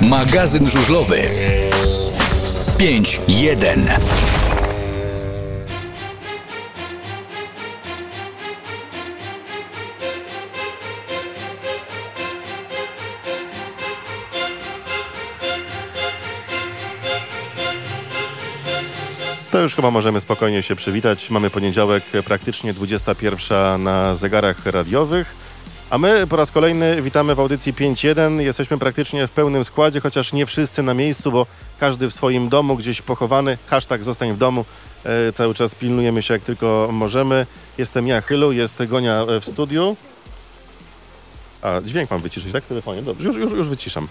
Magazyn żużlowy 5.1 To już chyba możemy spokojnie się przywitać. Mamy poniedziałek, praktycznie 21 na zegarach radiowych. A my po raz kolejny witamy w audycji 5.1. Jesteśmy praktycznie w pełnym składzie, chociaż nie wszyscy na miejscu, bo każdy w swoim domu, gdzieś pochowany. Hashtag zostań w domu. E, cały czas pilnujemy się jak tylko możemy. Jestem ja, Chylu, jest Gonia e, w studiu. A, dźwięk mam wyciszyć, tak? W telefonie. Dobrze, już, już, już wyciszam.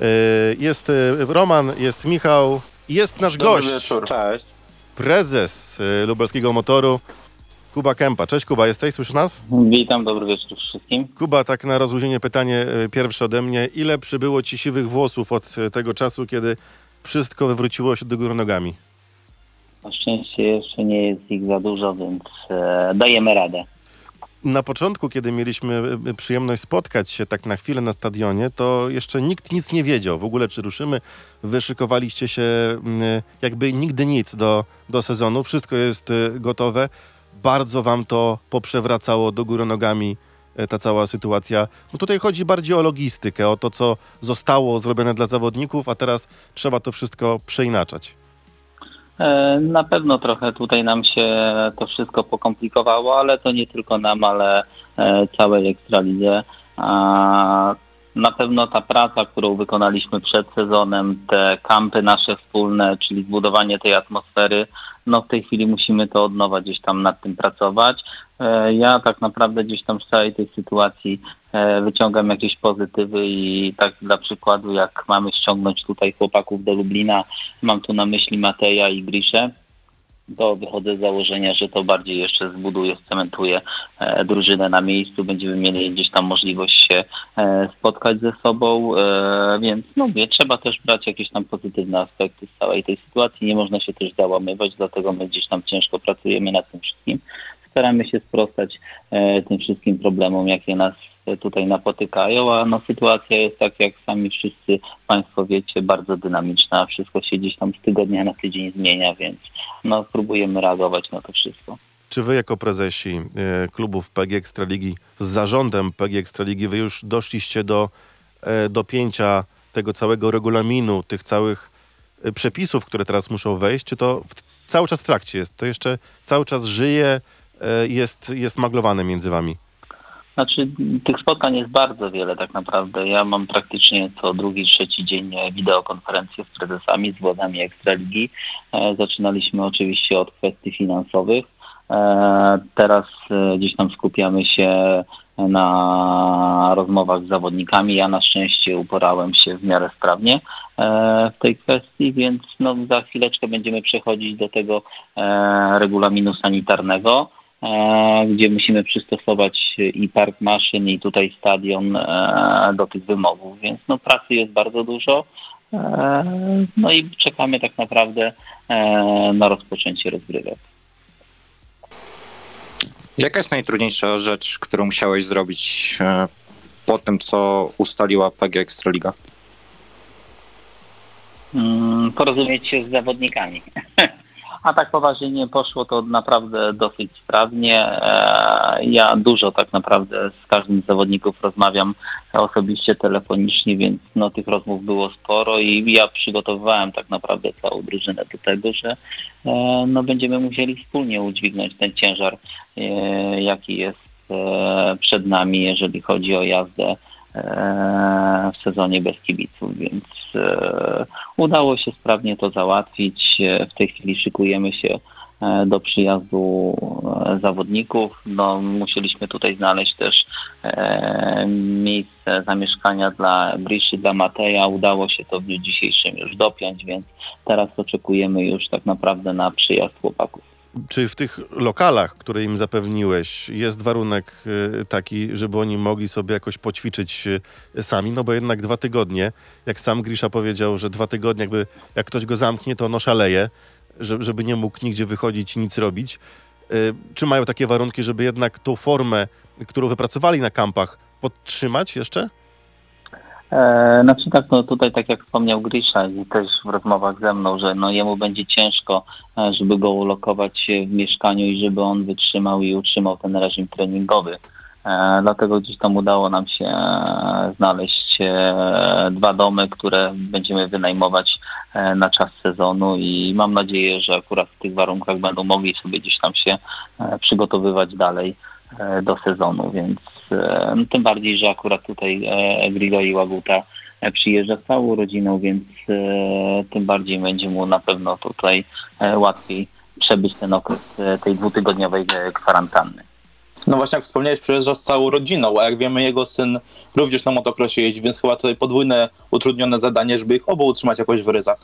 E, jest e, Roman, jest Michał, jest nasz gość wieczór. Cześć. prezes y, lubelskiego motoru Kuba Kępa. Cześć Kuba, jesteś? Słyszysz nas? Witam, dobry wieczór wszystkim. Kuba, tak na rozluźnienie pytanie y, pierwsze ode mnie. Ile przybyło ci siwych włosów od y, tego czasu, kiedy wszystko wywróciło się do góry nogami? Na szczęście jeszcze nie jest ich za dużo, więc e, dajemy radę. Na początku, kiedy mieliśmy y, przyjemność spotkać się tak na chwilę na stadionie, to jeszcze nikt nic nie wiedział. W ogóle czy ruszymy, wyszykowaliście się y, jakby nigdy nic do, do sezonu. Wszystko jest gotowe. Bardzo wam to poprzewracało do góry nogami y, ta cała sytuacja. No tutaj chodzi bardziej o logistykę, o to, co zostało zrobione dla zawodników, a teraz trzeba to wszystko przeinaczać. E, na pewno trochę tutaj nam się to wszystko pokomplikowało, ale to nie tylko nam, ale e, całej Ekstralidze. Na pewno ta praca, którą wykonaliśmy przed sezonem, te kampy nasze wspólne, czyli zbudowanie tej atmosfery, no w tej chwili musimy to od nowa gdzieś tam nad tym pracować. E, Ja tak naprawdę gdzieś tam z całej tej sytuacji e, wyciągam jakieś pozytywy i tak dla przykładu, jak mamy ściągnąć tutaj chłopaków do Lublina, mam tu na myśli Mateja i Griszę, to wychodzę z założenia, że to bardziej jeszcze zbuduje, scementuje e, drużynę na miejscu. Będziemy mieli gdzieś tam możliwość się e, spotkać ze sobą, e, więc no wie, trzeba też brać jakieś tam pozytywne aspekty z całej tej sytuacji. Nie można się też załamywać, dlatego my gdzieś tam ciężko pracujemy nad tym wszystkim. Staramy się sprostać e, tym wszystkim problemom, jakie nas tutaj napotykają, a no sytuacja jest tak, jak sami wszyscy Państwo wiecie, bardzo dynamiczna. Wszystko się gdzieś tam z tygodnia na tydzień zmienia, więc no próbujemy reagować na to wszystko. Czy wy jako prezesi e, klubów PG Ekstraligi z zarządem PG Ekstraligi wy już doszliście do e, dopięcia tego całego regulaminu, tych całych przepisów, które teraz muszą wejść, czy to cały czas w trakcie jest? To jeszcze cały czas żyje, jest, jest maglowane między wami? Znaczy, tych spotkań jest bardzo wiele tak naprawdę. Ja mam praktycznie co drugi, trzeci dzień e, wideokonferencje z prezesami, z władami Ekstraligi. E, Zaczynaliśmy oczywiście od kwestii finansowych. E, Teraz e, gdzieś tam skupiamy się na rozmowach z zawodnikami. Ja na szczęście uporałem się w miarę sprawnie e, w tej kwestii, więc no, za chwileczkę będziemy przechodzić do tego e, regulaminu sanitarnego e, gdzie musimy przystosować i park maszyn, i tutaj stadion e, do tych wymogów, więc no, pracy jest bardzo dużo. E, no i czekamy tak naprawdę e, na rozpoczęcie rozgrywek. Jaka jest najtrudniejsza rzecz, którą musiałeś zrobić e, po tym, co ustaliła PG Ekstraliga? Mm, porozumieć się z zawodnikami. A tak poważnie nie poszło to naprawdę dosyć sprawnie. E, Ja dużo tak naprawdę z każdym z zawodników rozmawiam osobiście telefonicznie, więc no, tych rozmów było sporo i ja przygotowywałem tak naprawdę całą drużynę do tego, że e, no, będziemy musieli wspólnie udźwignąć ten ciężar, e, jaki jest przed nami, jeżeli chodzi o jazdę w sezonie bez kibiców, więc e, udało się sprawnie to załatwić. E, W tej chwili szykujemy się e, do przyjazdu e, zawodników. No, musieliśmy tutaj znaleźć też e, miejsce zamieszkania dla Briszy, dla Mateja. Udało się to w dniu dzisiejszym już dopiąć, więc teraz oczekujemy już tak naprawdę na przyjazd chłopaków. Czy w tych lokalach, które im zapewniłeś, jest warunek y, taki, żeby oni mogli sobie jakoś poćwiczyć y, sami? No bo jednak dwa tygodnie, jak sam Grisza powiedział, że dwa tygodnie, jakby jak ktoś go zamknie, to no szaleje, że- żeby nie mógł nigdzie wychodzić i nic robić. Y, Czy mają takie warunki, żeby jednak tą formę, którą wypracowali na kampach, podtrzymać jeszcze? E, znaczy tak, no tutaj tak jak wspomniał Grisza i też w rozmowach ze mną, że no jemu będzie ciężko, e, żeby go ulokować w mieszkaniu i żeby on wytrzymał i utrzymał ten reżim treningowy. E, dlatego gdzieś tam udało nam się e, znaleźć e, dwa domy, które będziemy wynajmować e, na czas sezonu i mam nadzieję, że akurat w tych warunkach będą mogli sobie gdzieś tam się e, przygotowywać dalej e, do sezonu, więc e, no, tym bardziej, że akurat tutaj e, Grigori Łaguta e, przyjeżdża z całą rodziną, więc e, tym bardziej będzie mu na pewno tutaj e, łatwiej przebyć ten okres e, tej dwutygodniowej e, kwarantanny. No właśnie, jak wspomniałeś, przyjeżdża z całą rodziną, a jak wiemy, jego syn również na motocrossie jeździ, więc chyba tutaj podwójne, utrudnione zadanie, żeby ich obu utrzymać jakoś w ryzach.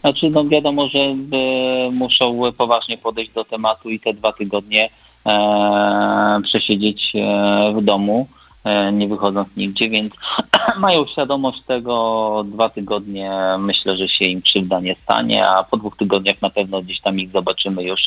Znaczy, no wiadomo, że e, muszą poważnie podejść do tematu i te dwa tygodnie e, przesiedzieć e, w domu, e, nie wychodząc nigdzie, więc mają świadomość tego, dwa tygodnie myślę, że się im krzywda nie stanie, a po dwóch tygodniach na pewno gdzieś tam ich zobaczymy już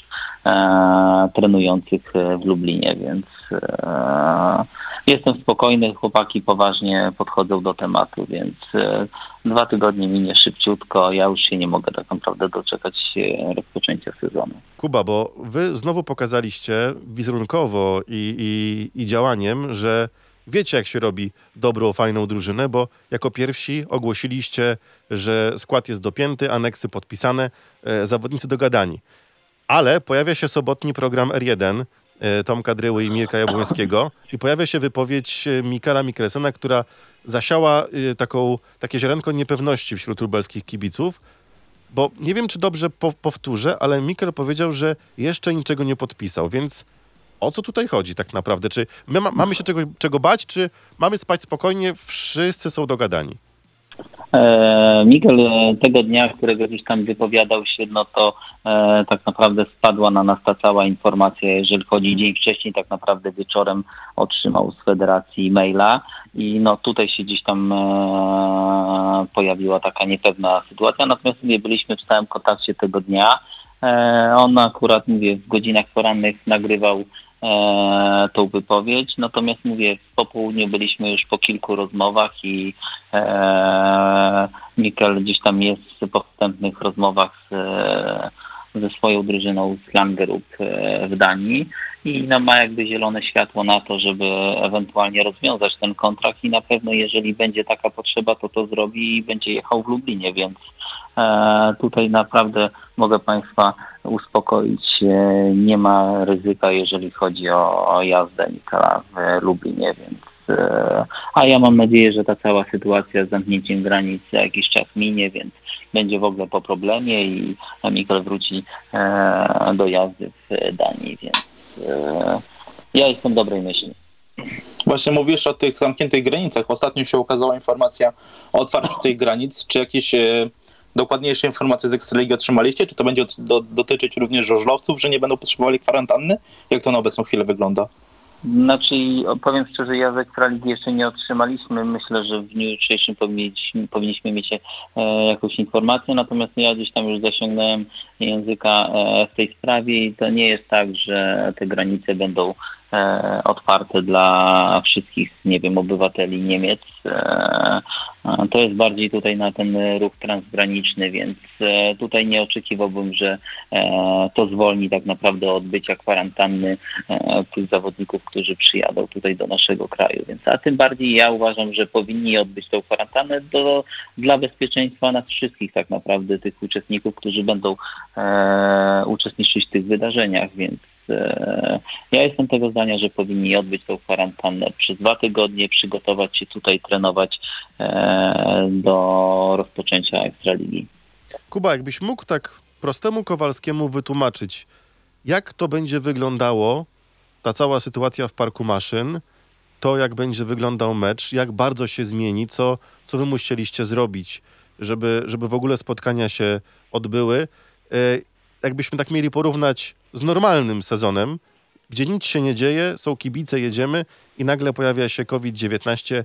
e, trenujących e, w Lublinie, więc e, jestem spokojny, chłopaki poważnie podchodzą do tematu, więc e, dwa tygodnie minie szybciutko, ja już się nie mogę tak naprawdę doczekać e, rozpoczęcia sezonu. Kuba, bo wy znowu pokazaliście wizerunkowo i, i, i działaniem, że wiecie, jak się robi dobrą, fajną drużynę, bo jako pierwsi ogłosiliście, że skład jest dopięty, aneksy podpisane, e, zawodnicy dogadani. Ale pojawia się sobotni program R1 e, Tomka Dryły i Mirka Jabłońskiego i pojawia się wypowiedź e, Mikala Mikresena, która zasiała e, taką, takie ziarenko niepewności wśród lubelskich kibiców, bo nie wiem, czy dobrze po, powtórzę, ale Mikel powiedział, że jeszcze niczego nie podpisał, więc o co tutaj chodzi tak naprawdę? Czy my ma, mamy się czego, czego bać, czy mamy spać spokojnie, wszyscy są dogadani? E, Miguel e, tego dnia, którego gdzieś tam wypowiadał się, no to e, tak naprawdę spadła na nas ta cała informacja, jeżeli chodzi dzień wcześniej, tak naprawdę wieczorem otrzymał z federacji maila i no tutaj się gdzieś tam e, pojawiła taka niepewna sytuacja, natomiast nie byliśmy w stałym kontakcie tego dnia. E, on akurat, mówię, w godzinach porannych nagrywał e, tą wypowiedź. Natomiast mówię, po południu byliśmy już po kilku rozmowach i e, Mikkel gdzieś tam jest po wstępnych rozmowach z, ze swoją drużyną z Langerup e, w Danii. I no, ma jakby zielone światło na to, żeby ewentualnie rozwiązać ten kontrakt. I na pewno jeżeli będzie taka potrzeba, to to zrobi i będzie jechał w Lublinie, więc e, tutaj naprawdę mogę Państwa uspokoić. E, nie ma ryzyka, jeżeli chodzi o, jazdę Nikala w Lublinie, więc a ja mam nadzieję, że ta cała sytuacja z zamknięciem granic za jakiś czas minie, więc będzie w ogóle po problemie i Mikkel wróci e, do jazdy w Danii, więc e, ja jestem dobrej myśli. Właśnie mówisz o tych zamkniętych granicach. Ostatnio się ukazała informacja o otwarciu tych granic. Czy jakieś e, dokładniejsze informacje z Ekstraligi otrzymaliście? Czy to będzie do, dotyczyć również żużlowców, że nie będą potrzebowali kwarantanny? Jak to na obecną chwilę wygląda? Znaczy, powiem szczerze, ja z Ekstraligi jeszcze nie otrzymaliśmy. Myślę, że w dniu jutrzejszym powinniśmy, powinniśmy mieć e, jakąś informację, natomiast ja gdzieś tam już zasiągnąłem języka e, w tej sprawie i to nie jest tak, że te granice będą otwarte dla wszystkich, nie wiem, obywateli Niemiec. E, to jest bardziej tutaj na ten ruch transgraniczny, więc e, tutaj nie oczekiwałbym, że e, to zwolni tak naprawdę od bycia kwarantanny e, tych zawodników, którzy przyjadą tutaj do naszego kraju. Więc a tym bardziej ja uważam, że powinni odbyć tą kwarantannę do, dla bezpieczeństwa nas wszystkich tak naprawdę, tych uczestników, którzy będą e, uczestniczyć w tych wydarzeniach, więc e, ja jestem tego zdania, że powinni odbyć tą kwarantannę przez dwa tygodnie, przygotować się tutaj, trenować e, do rozpoczęcia Ekstraligi. Kuba, jakbyś mógł tak prostemu Kowalskiemu wytłumaczyć, jak to będzie wyglądało, ta cała sytuacja w parku maszyn, to jak będzie wyglądał mecz, jak bardzo się zmieni, co, co wy musieliście zrobić, żeby, żeby w ogóle spotkania się odbyły. E, Jakbyśmy tak mieli porównać z normalnym sezonem, gdzie nic się nie dzieje, są kibice, jedziemy i nagle pojawia się COVID-19.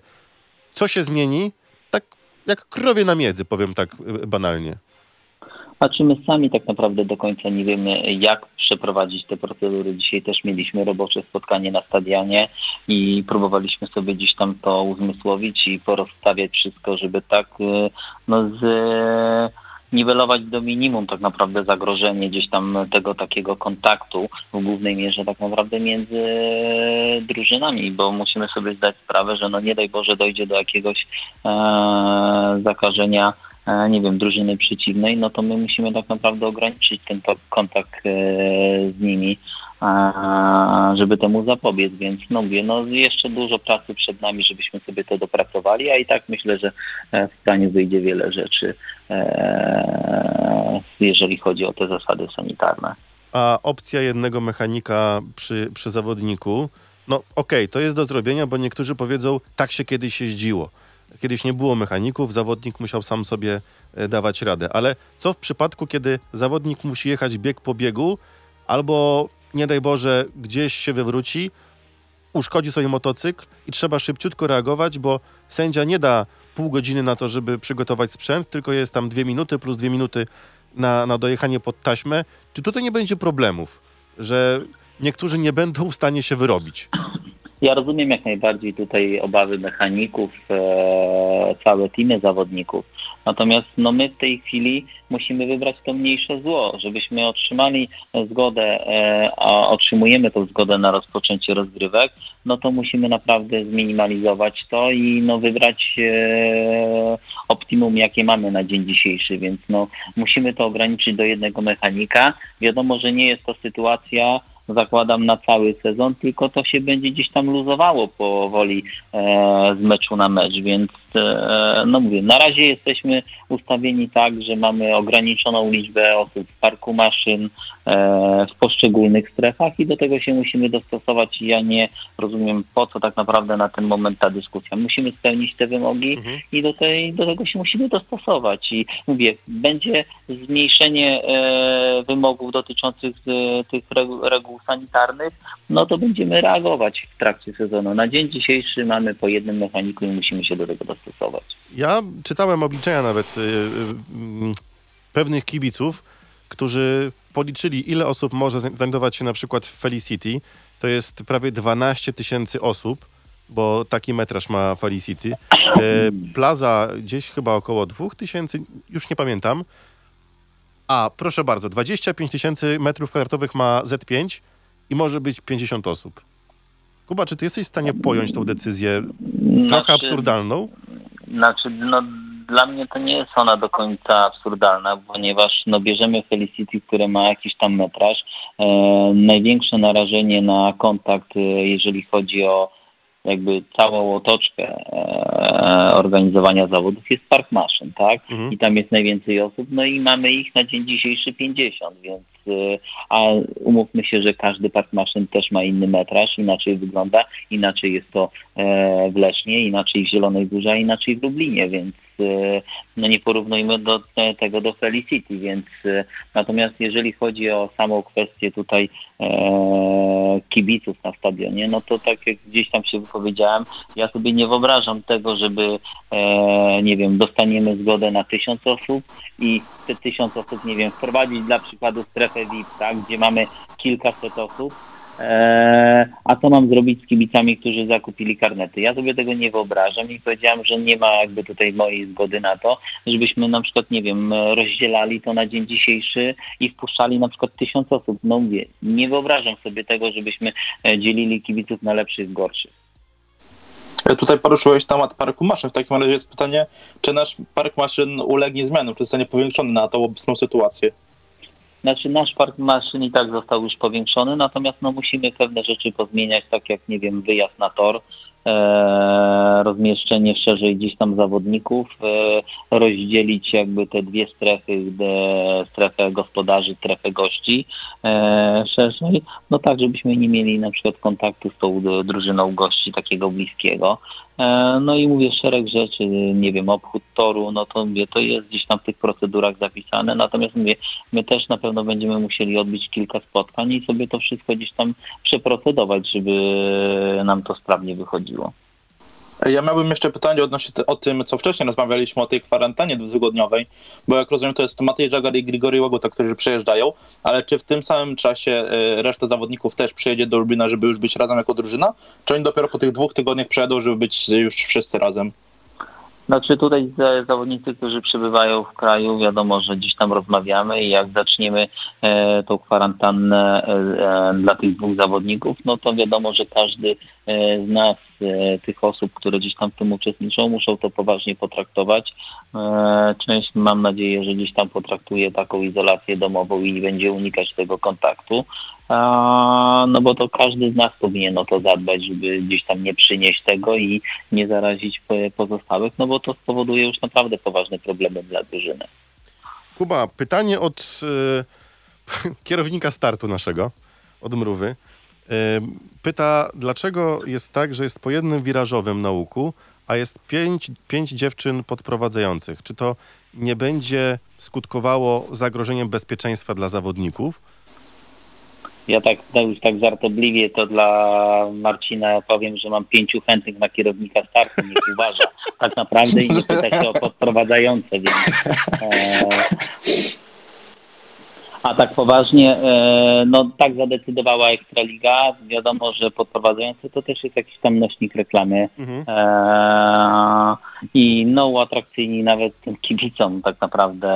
Co się zmieni? Tak jak krowie na miedzy, powiem tak y, banalnie. Znaczy my sami tak naprawdę do końca nie wiemy, jak przeprowadzić te procedury. Dzisiaj też mieliśmy robocze spotkanie na stadionie i próbowaliśmy sobie gdzieś tam to uzmysłowić i porozstawiać wszystko, żeby tak y, no, z, niwelować do minimum tak naprawdę zagrożenie gdzieś tam tego takiego kontaktu w głównej mierze tak naprawdę między drużynami, bo musimy sobie zdać sprawę, że no nie daj Boże dojdzie do jakiegoś e, zakażenia nie wiem, drużyny przeciwnej, no to my musimy tak naprawdę ograniczyć ten kontakt e, z nimi, żeby temu zapobiec, więc no mówię, no jeszcze dużo pracy przed nami, żebyśmy sobie to dopracowali, a i tak myślę, że e, w planie wyjdzie wiele rzeczy, e, jeżeli chodzi o te zasady sanitarne. A opcja jednego mechanika przy, przy zawodniku, no okej, to jest do zrobienia, bo niektórzy powiedzą, tak się kiedyś jeździło. Kiedyś nie było mechaników, zawodnik musiał sam sobie e, dawać radę. Ale co w przypadku, kiedy zawodnik musi jechać bieg po biegu, albo nie daj Boże, gdzieś się wywróci, uszkodzi sobie motocykl i trzeba szybciutko reagować, bo sędzia nie da pół godziny na to, żeby przygotować sprzęt, tylko jest tam dwie minuty plus dwie minuty na, na dojechanie pod taśmę. Czy tutaj nie będzie problemów, że niektórzy nie będą w stanie się wyrobić? Ja rozumiem jak najbardziej tutaj obawy mechaników, e, całe teamy zawodników. Natomiast no my w tej chwili musimy wybrać to mniejsze zło, żebyśmy otrzymali zgodę, e, a otrzymujemy tą zgodę na rozpoczęcie rozgrywek, no to musimy naprawdę zminimalizować to i no wybrać e, optimum, jakie mamy na dzień dzisiejszy, więc no musimy to ograniczyć do jednego mechanika. Wiadomo, że nie jest to sytuacja, zakładam na cały sezon, tylko to się będzie gdzieś tam luzowało powoli e, z meczu na mecz, więc e, no mówię, na razie jesteśmy ustawieni tak, że mamy ograniczoną liczbę osób w parku maszyn, w poszczególnych strefach i do tego się musimy dostosować. Ja nie rozumiem po co tak naprawdę na ten moment ta dyskusja. Musimy spełnić te wymogi Mhm. i do, tej, do tego się musimy dostosować. I mówię, będzie zmniejszenie e, wymogów dotyczących e, tych reguł, sanitarnych, no to będziemy reagować w trakcie sezonu. Na dzień dzisiejszy mamy po jednym mechaniku i musimy się do tego dostosować. Ja czytałem obliczenia nawet pewnych kibiców, którzy policzyli, ile osób może znajdować się na przykład w Felicity. To jest prawie 12 tysięcy osób, bo taki metraż ma Felicity. E, plaza gdzieś chyba około 2 tysięcy, już nie pamiętam. A, proszę bardzo, 25 tysięcy metrów kwadratowych ma Z5 i może być 50 osób. Kuba, czy ty jesteś w stanie pojąć tą decyzję trochę Znaczy- absurdalną? Znaczy, no, dla mnie to nie jest ona do końca absurdalna, ponieważ no, bierzemy Felicity, które ma jakiś tam metraż. E, największe narażenie na kontakt, e, jeżeli chodzi o jakby całą otoczkę e, organizowania zawodów jest park maszyn, tak? Mhm. I tam jest najwięcej osób, no i mamy ich na dzień dzisiejszy 50, więc e, a umówmy się, że każdy park maszyn też ma inny metraż, inaczej wygląda, inaczej jest to e, w Lesznie, inaczej w Zielonej Górze, inaczej w Lublinie, więc no nie porównujmy do te, tego do Felicity, więc e, natomiast jeżeli chodzi o samą kwestię tutaj e, kibiców na stadionie, no to tak jak gdzieś tam się wypowiedziałem, ja sobie nie wyobrażam tego, żeby e, nie wiem, dostaniemy zgodę na tysiąc osób i te tysiąc osób, nie wiem, wprowadzić dla przykładu strefę VIP, tak, gdzie mamy kilkaset osób, a co mam zrobić z kibicami, którzy zakupili karnety? Ja sobie tego nie wyobrażam i powiedziałem, że nie ma jakby tutaj mojej zgody na to, żebyśmy na przykład, nie wiem, rozdzielali to na dzień dzisiejszy i wpuszczali na przykład tysiąc osób. No mówię, nie wyobrażam sobie tego, żebyśmy e, dzielili kibiców na lepszych, gorszych. E, Tutaj poruszyłeś temat parku maszyn. W takim razie jest pytanie, czy nasz park maszyn ulegnie zmianom, czy zostanie powiększony na tą obecną sytuację? Znaczy nasz park maszyn i tak został już powiększony, natomiast no musimy pewne rzeczy pozmieniać, tak jak nie wiem, wyjazd na tor, e, rozmieszczenie szerzej gdzieś tam zawodników, e, rozdzielić jakby te dwie strefy, de, strefę gospodarzy, strefę gości e, szerzej, no tak, żebyśmy nie mieli na przykład kontaktu z tą drużyną gości takiego bliskiego. E, No i mówię szereg rzeczy, nie wiem, obchód toru, no to mówię, to jest gdzieś tam w tych procedurach zapisane, natomiast mówię, my też na pewno będziemy musieli odbyć kilka spotkań i sobie to wszystko gdzieś tam przeprocedować, żeby nam to sprawnie wychodziło. Ja miałbym jeszcze pytanie odnośnie te, o tym, co wcześniej rozmawialiśmy, o tej kwarantannie dwutygodniowej, bo jak rozumiem, to jest Matej Żagar i Grigory Łaguta, którzy przyjeżdżają, ale czy w tym samym czasie y, reszta zawodników też przyjedzie do Lublina, żeby już być razem jako drużyna? Czy oni dopiero po tych dwóch tygodniach przyjadą, żeby być już wszyscy razem? Znaczy tutaj za- zawodnicy, którzy przybywają w kraju, wiadomo, że gdzieś tam rozmawiamy i jak zaczniemy e, tą kwarantannę e, e, dla tych dwóch zawodników, no to wiadomo, że każdy e, z nas, e, tych osób, które gdzieś tam w tym uczestniczą, muszą to poważnie potraktować. E, część mam nadzieję, że gdzieś tam potraktuje taką izolację domową i będzie unikać tego kontaktu. No bo to każdy z nas powinien o to zadbać, żeby gdzieś tam nie przynieść tego i nie zarazić po- pozostałych, no bo to spowoduje już naprawdę poważne problemy dla drużyny. Kuba, pytanie od e, kierownika startu naszego, od Mrówy. Pyta, dlaczego jest tak, że jest po jednym wirażowym na łuku, a jest pięć, pięć dziewczyn podprowadzających? Czy to nie będzie skutkowało zagrożeniem bezpieczeństwa dla zawodników? Ja tak już tak żartobliwie to dla Marcina powiem, że mam pięciu chętnych na kierownika startu, niech uważa. Tak naprawdę i nie pyta się o podprowadzające, więc e, a tak poważnie, e, no tak zadecydowała Ekstraliga. Wiadomo, że podprowadzające to też jest jakiś tam nośnik reklamy. Mhm. Eee, I no uatrakcyjni nawet tym kibicom tak naprawdę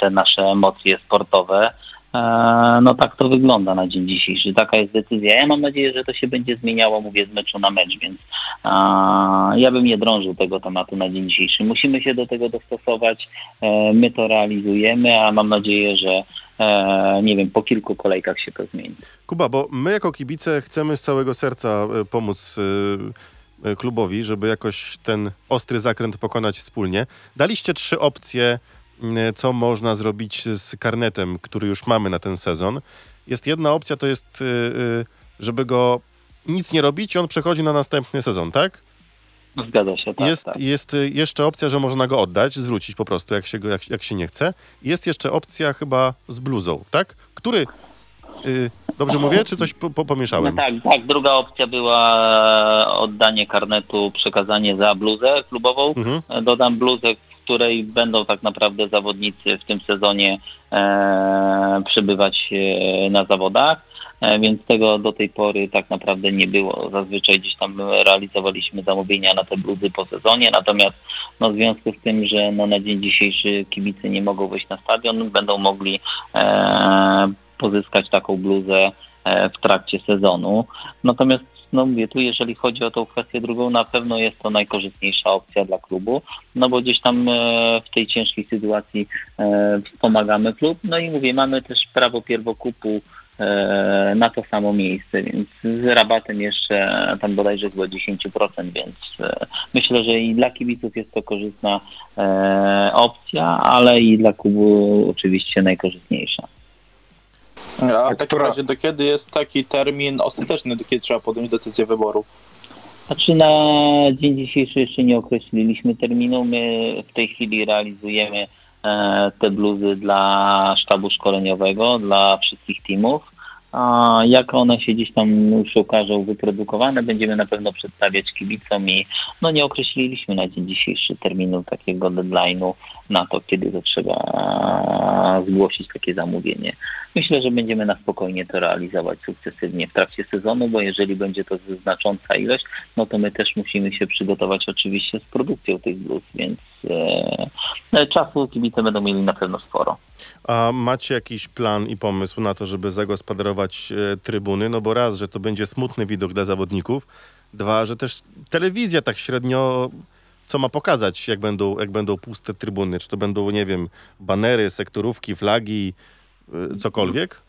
te nasze emocje sportowe. Eee, No tak to wygląda na dzień dzisiejszy. Taka jest decyzja. Ja mam nadzieję, że to się będzie zmieniało, mówię, z meczu na mecz, więc eee, ja bym nie drążył tego tematu na dzień dzisiejszy. Musimy się do tego dostosować. My to realizujemy, a mam nadzieję, że nie wiem, po kilku kolejkach się to zmieni. Kuba, bo my jako kibice chcemy z całego serca e, pomóc e, e, klubowi, żeby jakoś ten ostry zakręt pokonać wspólnie. Daliście trzy opcje, co można zrobić z karnetem, który już mamy na ten sezon. Jest jedna opcja, to jest, e, e, żeby go nic nie robić i on przechodzi na następny sezon, tak? Zgadza się, tak, jest, tak. jest y, jeszcze opcja, że można go oddać, zwrócić po prostu, jak się, go, jak, jak się nie chce. Jest jeszcze opcja chyba z bluzą, tak? Który, y, dobrze mówię, czy coś po, po, No pomieszałem? tak, tak. Druga opcja była e, oddanie karnetu, przekazanie za bluzę klubową. Mhm. E, Dodam bluzę, w której będą tak naprawdę zawodnicy w tym sezonie e, przybywać e, na zawodach. E, Więc tego do tej pory tak naprawdę nie było. Zazwyczaj gdzieś tam realizowaliśmy zamówienia na te bluzy po sezonie, natomiast no, w związku z tym, że no, na dzień dzisiejszy kibice nie mogą wyjść na stadion, będą mogli e, pozyskać taką bluzę e, w trakcie sezonu. Natomiast no mówię, tu jeżeli chodzi o tą kwestię drugą, na pewno jest to najkorzystniejsza opcja dla klubu, no bo gdzieś tam e, w tej ciężkiej sytuacji e, wspomagamy klub, no i mówię, mamy też prawo pierwokupu na to samo miejsce, więc z rabatem jeszcze tam bodajże chyba 10%, więc e, myślę, że i dla kibiców jest to korzystna e, opcja, ale i dla klubu oczywiście najkorzystniejsza. A w takim razie do kiedy jest taki termin ostateczny, do kiedy trzeba podjąć decyzję wyboru? Znaczy na dzień dzisiejszy jeszcze nie określiliśmy terminu. My w tej chwili realizujemy e, te bluzy dla sztabu szkoleniowego, dla wszystkich teamów. A jak one się gdzieś tam już okażą wyprodukowane, będziemy na pewno przedstawiać kibicom i no nie określiliśmy na dzień dzisiejszy terminu takiego deadline'u na to, kiedy to trzeba e, zgłosić takie zamówienie. Myślę, że będziemy na spokojnie to realizować sukcesywnie w trakcie sezonu, bo jeżeli będzie to znacząca ilość, no to my też musimy się przygotować oczywiście z produkcją tych bluz, więc e, czasu kibice będą mieli na pewno sporo. A macie jakiś plan i pomysł na to, żeby zagospodarować e, trybuny? No bo raz, że to będzie smutny widok dla zawodników, dwa, że też telewizja tak średnio co ma pokazać, jak będą, jak będą puste trybuny? Czy to będą, nie wiem, banery, sektorówki, flagi, y, cokolwiek?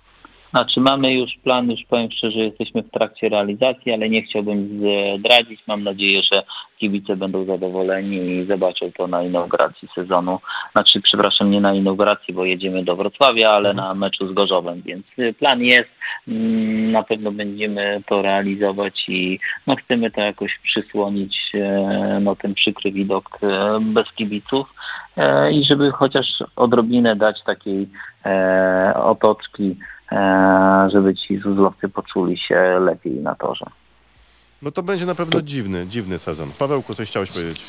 Znaczy mamy już plan, już powiem szczerze, jesteśmy w trakcie realizacji, ale nie chciałbym zdradzić. Mam nadzieję, że kibice będą zadowoleni i zobaczą to na inauguracji sezonu. Znaczy, przepraszam, nie na inauguracji, bo jedziemy do Wrocławia, ale na meczu z Gorzowem, więc y, plan jest. Mm, Na pewno będziemy to realizować i no, chcemy to jakoś przysłonić, e, no, ten przykry widok e, bez kibiców i żeby chociaż odrobinę dać takiej e, otoczki, żeby ci zuzlowcy poczuli się lepiej na torze. No to będzie na pewno dziwny, dziwny sezon. Pawełku, coś chciałeś powiedzieć?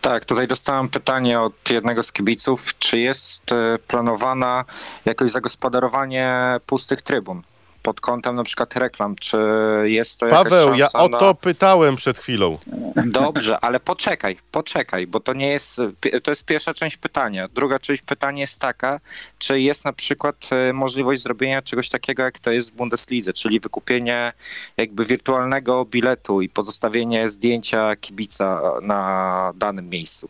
Tak, tutaj dostałem pytanie od jednego z kibiców, czy jest e, planowana jakoś zagospodarowanie pustych trybun pod kątem na przykład reklam, czy jest to jakaś Paweł, ja o na... to pytałem przed chwilą. Dobrze, ale poczekaj, poczekaj, bo to nie jest, to jest pierwsza część pytania. Druga część pytania jest taka, czy jest na przykład e, możliwość zrobienia czegoś takiego, jak to jest w Bundeslidze, czyli wykupienie jakby wirtualnego biletu i pozostawienie zdjęcia kibica na danym miejscu.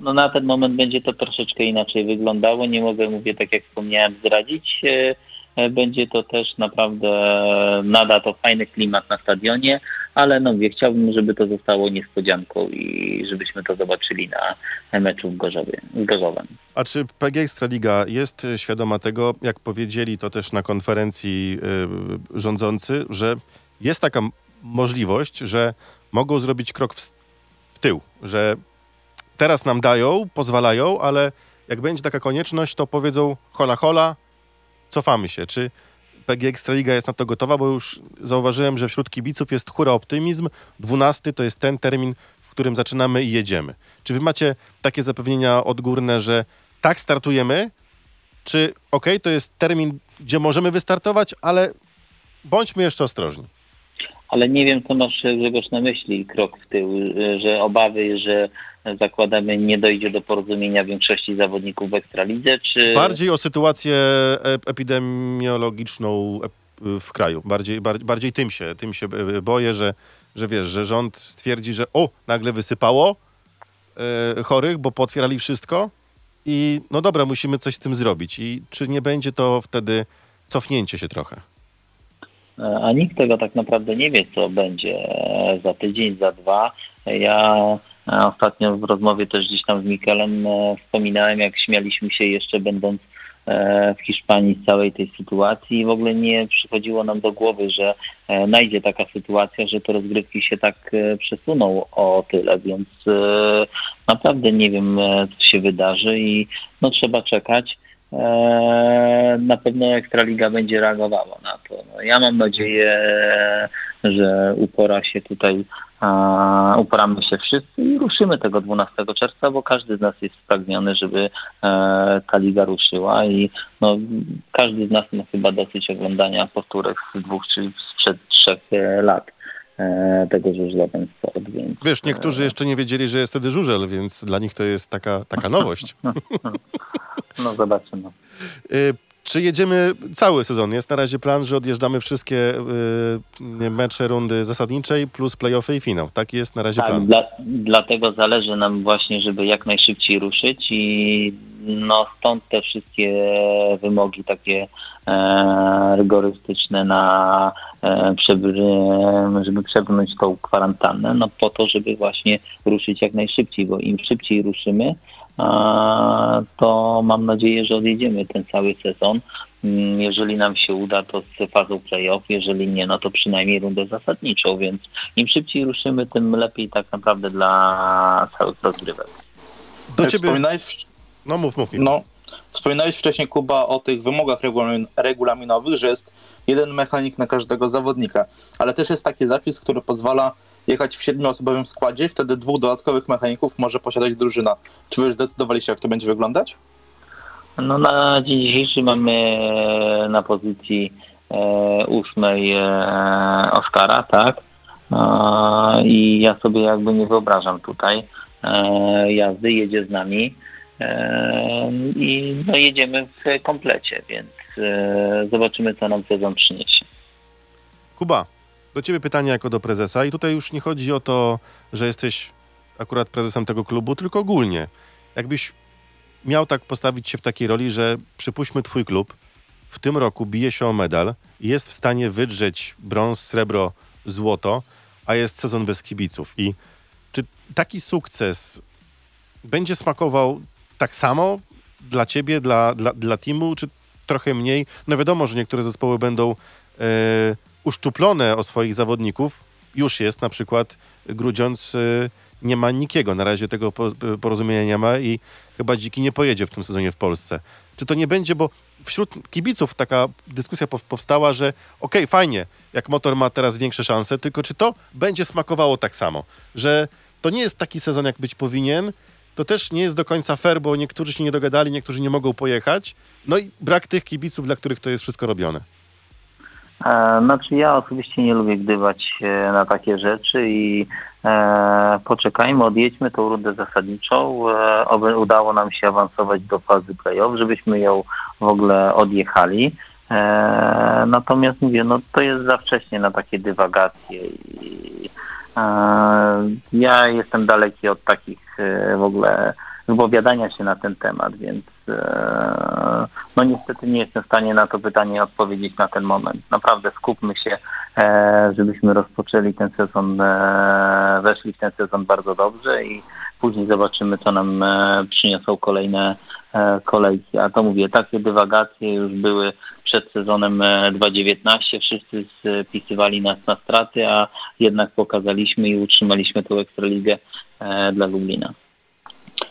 No na ten moment będzie to troszeczkę inaczej wyglądało. Nie mogę, mówię, tak jak wspomniałem, zdradzić. Będzie to też naprawdę, nada to fajny klimat na stadionie, ale no wie, chciałbym, żeby to zostało niespodzianką i żebyśmy to zobaczyli na meczu w Gorzowie, w Gorzowem. A czy PG Ekstraliga jest świadoma tego, jak powiedzieli to też na konferencji y, rządzący, że jest taka możliwość, że mogą zrobić krok w, w tył, że teraz nam dają, pozwalają, ale jak będzie taka konieczność, to powiedzą hola hola, cofamy się. Czy PG Ekstraliga jest na to gotowa? Bo już zauważyłem, że wśród kibiców jest hura optymizm. 12 to jest ten termin, w którym zaczynamy i jedziemy. Czy wy macie takie zapewnienia odgórne, że tak startujemy? Czy okej, to jest termin, gdzie możemy wystartować, ale bądźmy jeszcze ostrożni. Ale nie wiem, co masz Grzegorz na myśli, krok w tył, że obawy, że zakładamy nie dojdzie do porozumienia większości zawodników w Ekstralidze, czy... Bardziej o sytuację e- epidemiologiczną e- w kraju. Bardziej, bar- bardziej tym się, tym się e, boję, że, że wiesz, że rząd stwierdzi, że o, nagle wysypało e, chorych, bo potwierali wszystko i no dobra, musimy coś z tym zrobić. I czy nie będzie to wtedy cofnięcie się trochę? A nikt tego tak naprawdę nie wie, co będzie za tydzień, za dwa. Ja ostatnio w rozmowie też gdzieś tam z Mikelem e, wspominałem, jak śmialiśmy się jeszcze będąc e, w Hiszpanii z całej tej sytuacji i w ogóle nie przychodziło nam do głowy, że e, najdzie taka sytuacja, że te rozgrywki się tak przesuną o tyle, więc naprawdę nie wiem, co się wydarzy i no trzeba czekać. Na pewno Ekstraliga będzie reagowała na to. No, ja mam nadzieję, że upora się tutaj, uporamy się wszyscy i ruszymy tego 12 czerwca, bo każdy z nas jest spragniony, żeby e, ta liga ruszyła i no, każdy z nas ma chyba dosyć oglądania powtórek z dwóch czy sprzed trzech e, lat e, tego żużla ten sport, więc Wiesz, niektórzy jeszcze nie wiedzieli, że jest wtedy żużel, więc dla nich to jest taka, taka nowość. no zobaczymy. Czy jedziemy cały sezon? Jest na razie plan, że odjeżdżamy wszystkie y, mecze rundy zasadniczej plus playoffy i finał. Taki jest na razie Tak, plan. dla, dlatego zależy nam właśnie, żeby jak najszybciej ruszyć i no stąd te wszystkie wymogi takie e, rygorystyczne na e, przebry- żeby przebrnąć tą kwarantannę, no po to, żeby właśnie ruszyć jak najszybciej, bo im szybciej ruszymy, to mam nadzieję, że odjedziemy ten cały sezon. Mm, Jeżeli nam się uda, to z fazą playoff, jeżeli nie, no to przynajmniej rundę zasadniczą, więc im szybciej ruszymy, tym lepiej tak naprawdę dla całych rozgrywek. Do Jak ciebie... Wspominałeś, No mów, mów mi. no, wspominałeś wcześniej, Kuba, o tych wymogach regulamin, regulaminowych, że jest jeden mechanik na każdego zawodnika, ale też jest taki zapis, który pozwala jechać w siedmioosobowym składzie, wtedy dwóch dodatkowych mechaników może posiadać drużyna. Czy wy już zdecydowaliście, jak to będzie wyglądać? No na dzień dzisiejszy mamy e, na pozycji e, ósmej e, Oscara, tak? E, I ja sobie jakby nie wyobrażam tutaj e, jazdy, jedzie z nami e, i no, jedziemy w komplecie, więc e, zobaczymy, co nam sezon przyniesie. Kuba, do ciebie pytanie jako do prezesa i tutaj już nie chodzi o to, że jesteś akurat prezesem tego klubu, tylko ogólnie. Jakbyś miał tak postawić się w takiej roli, że przypuśćmy twój klub w tym roku bije się o medal jest w stanie wydrzeć brąz, srebro, złoto, a jest sezon bez kibiców. I czy taki sukces będzie smakował tak samo dla ciebie, dla, dla, dla teamu, czy trochę mniej? No wiadomo, że niektóre zespoły będą e, uszczuplone o swoich zawodników. Już jest na przykład Grudziądz e, nie ma nikiego. Na razie tego po- porozumienia nie ma i chyba Dziki nie pojedzie w tym sezonie w Polsce. Czy to nie będzie, bo wśród kibiców taka dyskusja pow- powstała, że okej, fajnie, jak motor ma teraz większe szanse, tylko czy to będzie smakowało tak samo? Że to nie jest taki sezon, jak być powinien, to też nie jest do końca fair, bo niektórzy się nie dogadali, niektórzy nie mogą pojechać. No i brak tych kibiców, dla których to jest wszystko robione. E, Znaczy ja osobiście nie lubię gdywać na takie rzeczy i e, poczekajmy, odjedźmy tą rundę zasadniczą. E, oby udało nam się awansować do fazy play-off, żebyśmy ją w ogóle odjechali. E, natomiast mówię, no to jest za wcześnie na takie dywagacje i e, ja jestem daleki od takich e, w ogóle wypowiadania się na ten temat, więc no niestety nie jestem w stanie na to pytanie odpowiedzieć na ten moment. Naprawdę skupmy się, e, żebyśmy rozpoczęli ten sezon, e, weszli w ten sezon bardzo dobrze i później zobaczymy, co nam e, przyniosą kolejne e, kolejki. A to mówię, takie dywagacje już były przed sezonem e, 2019. Wszyscy spisywali nas na straty, a jednak pokazaliśmy i utrzymaliśmy tą ekstraligę e, dla Lublina.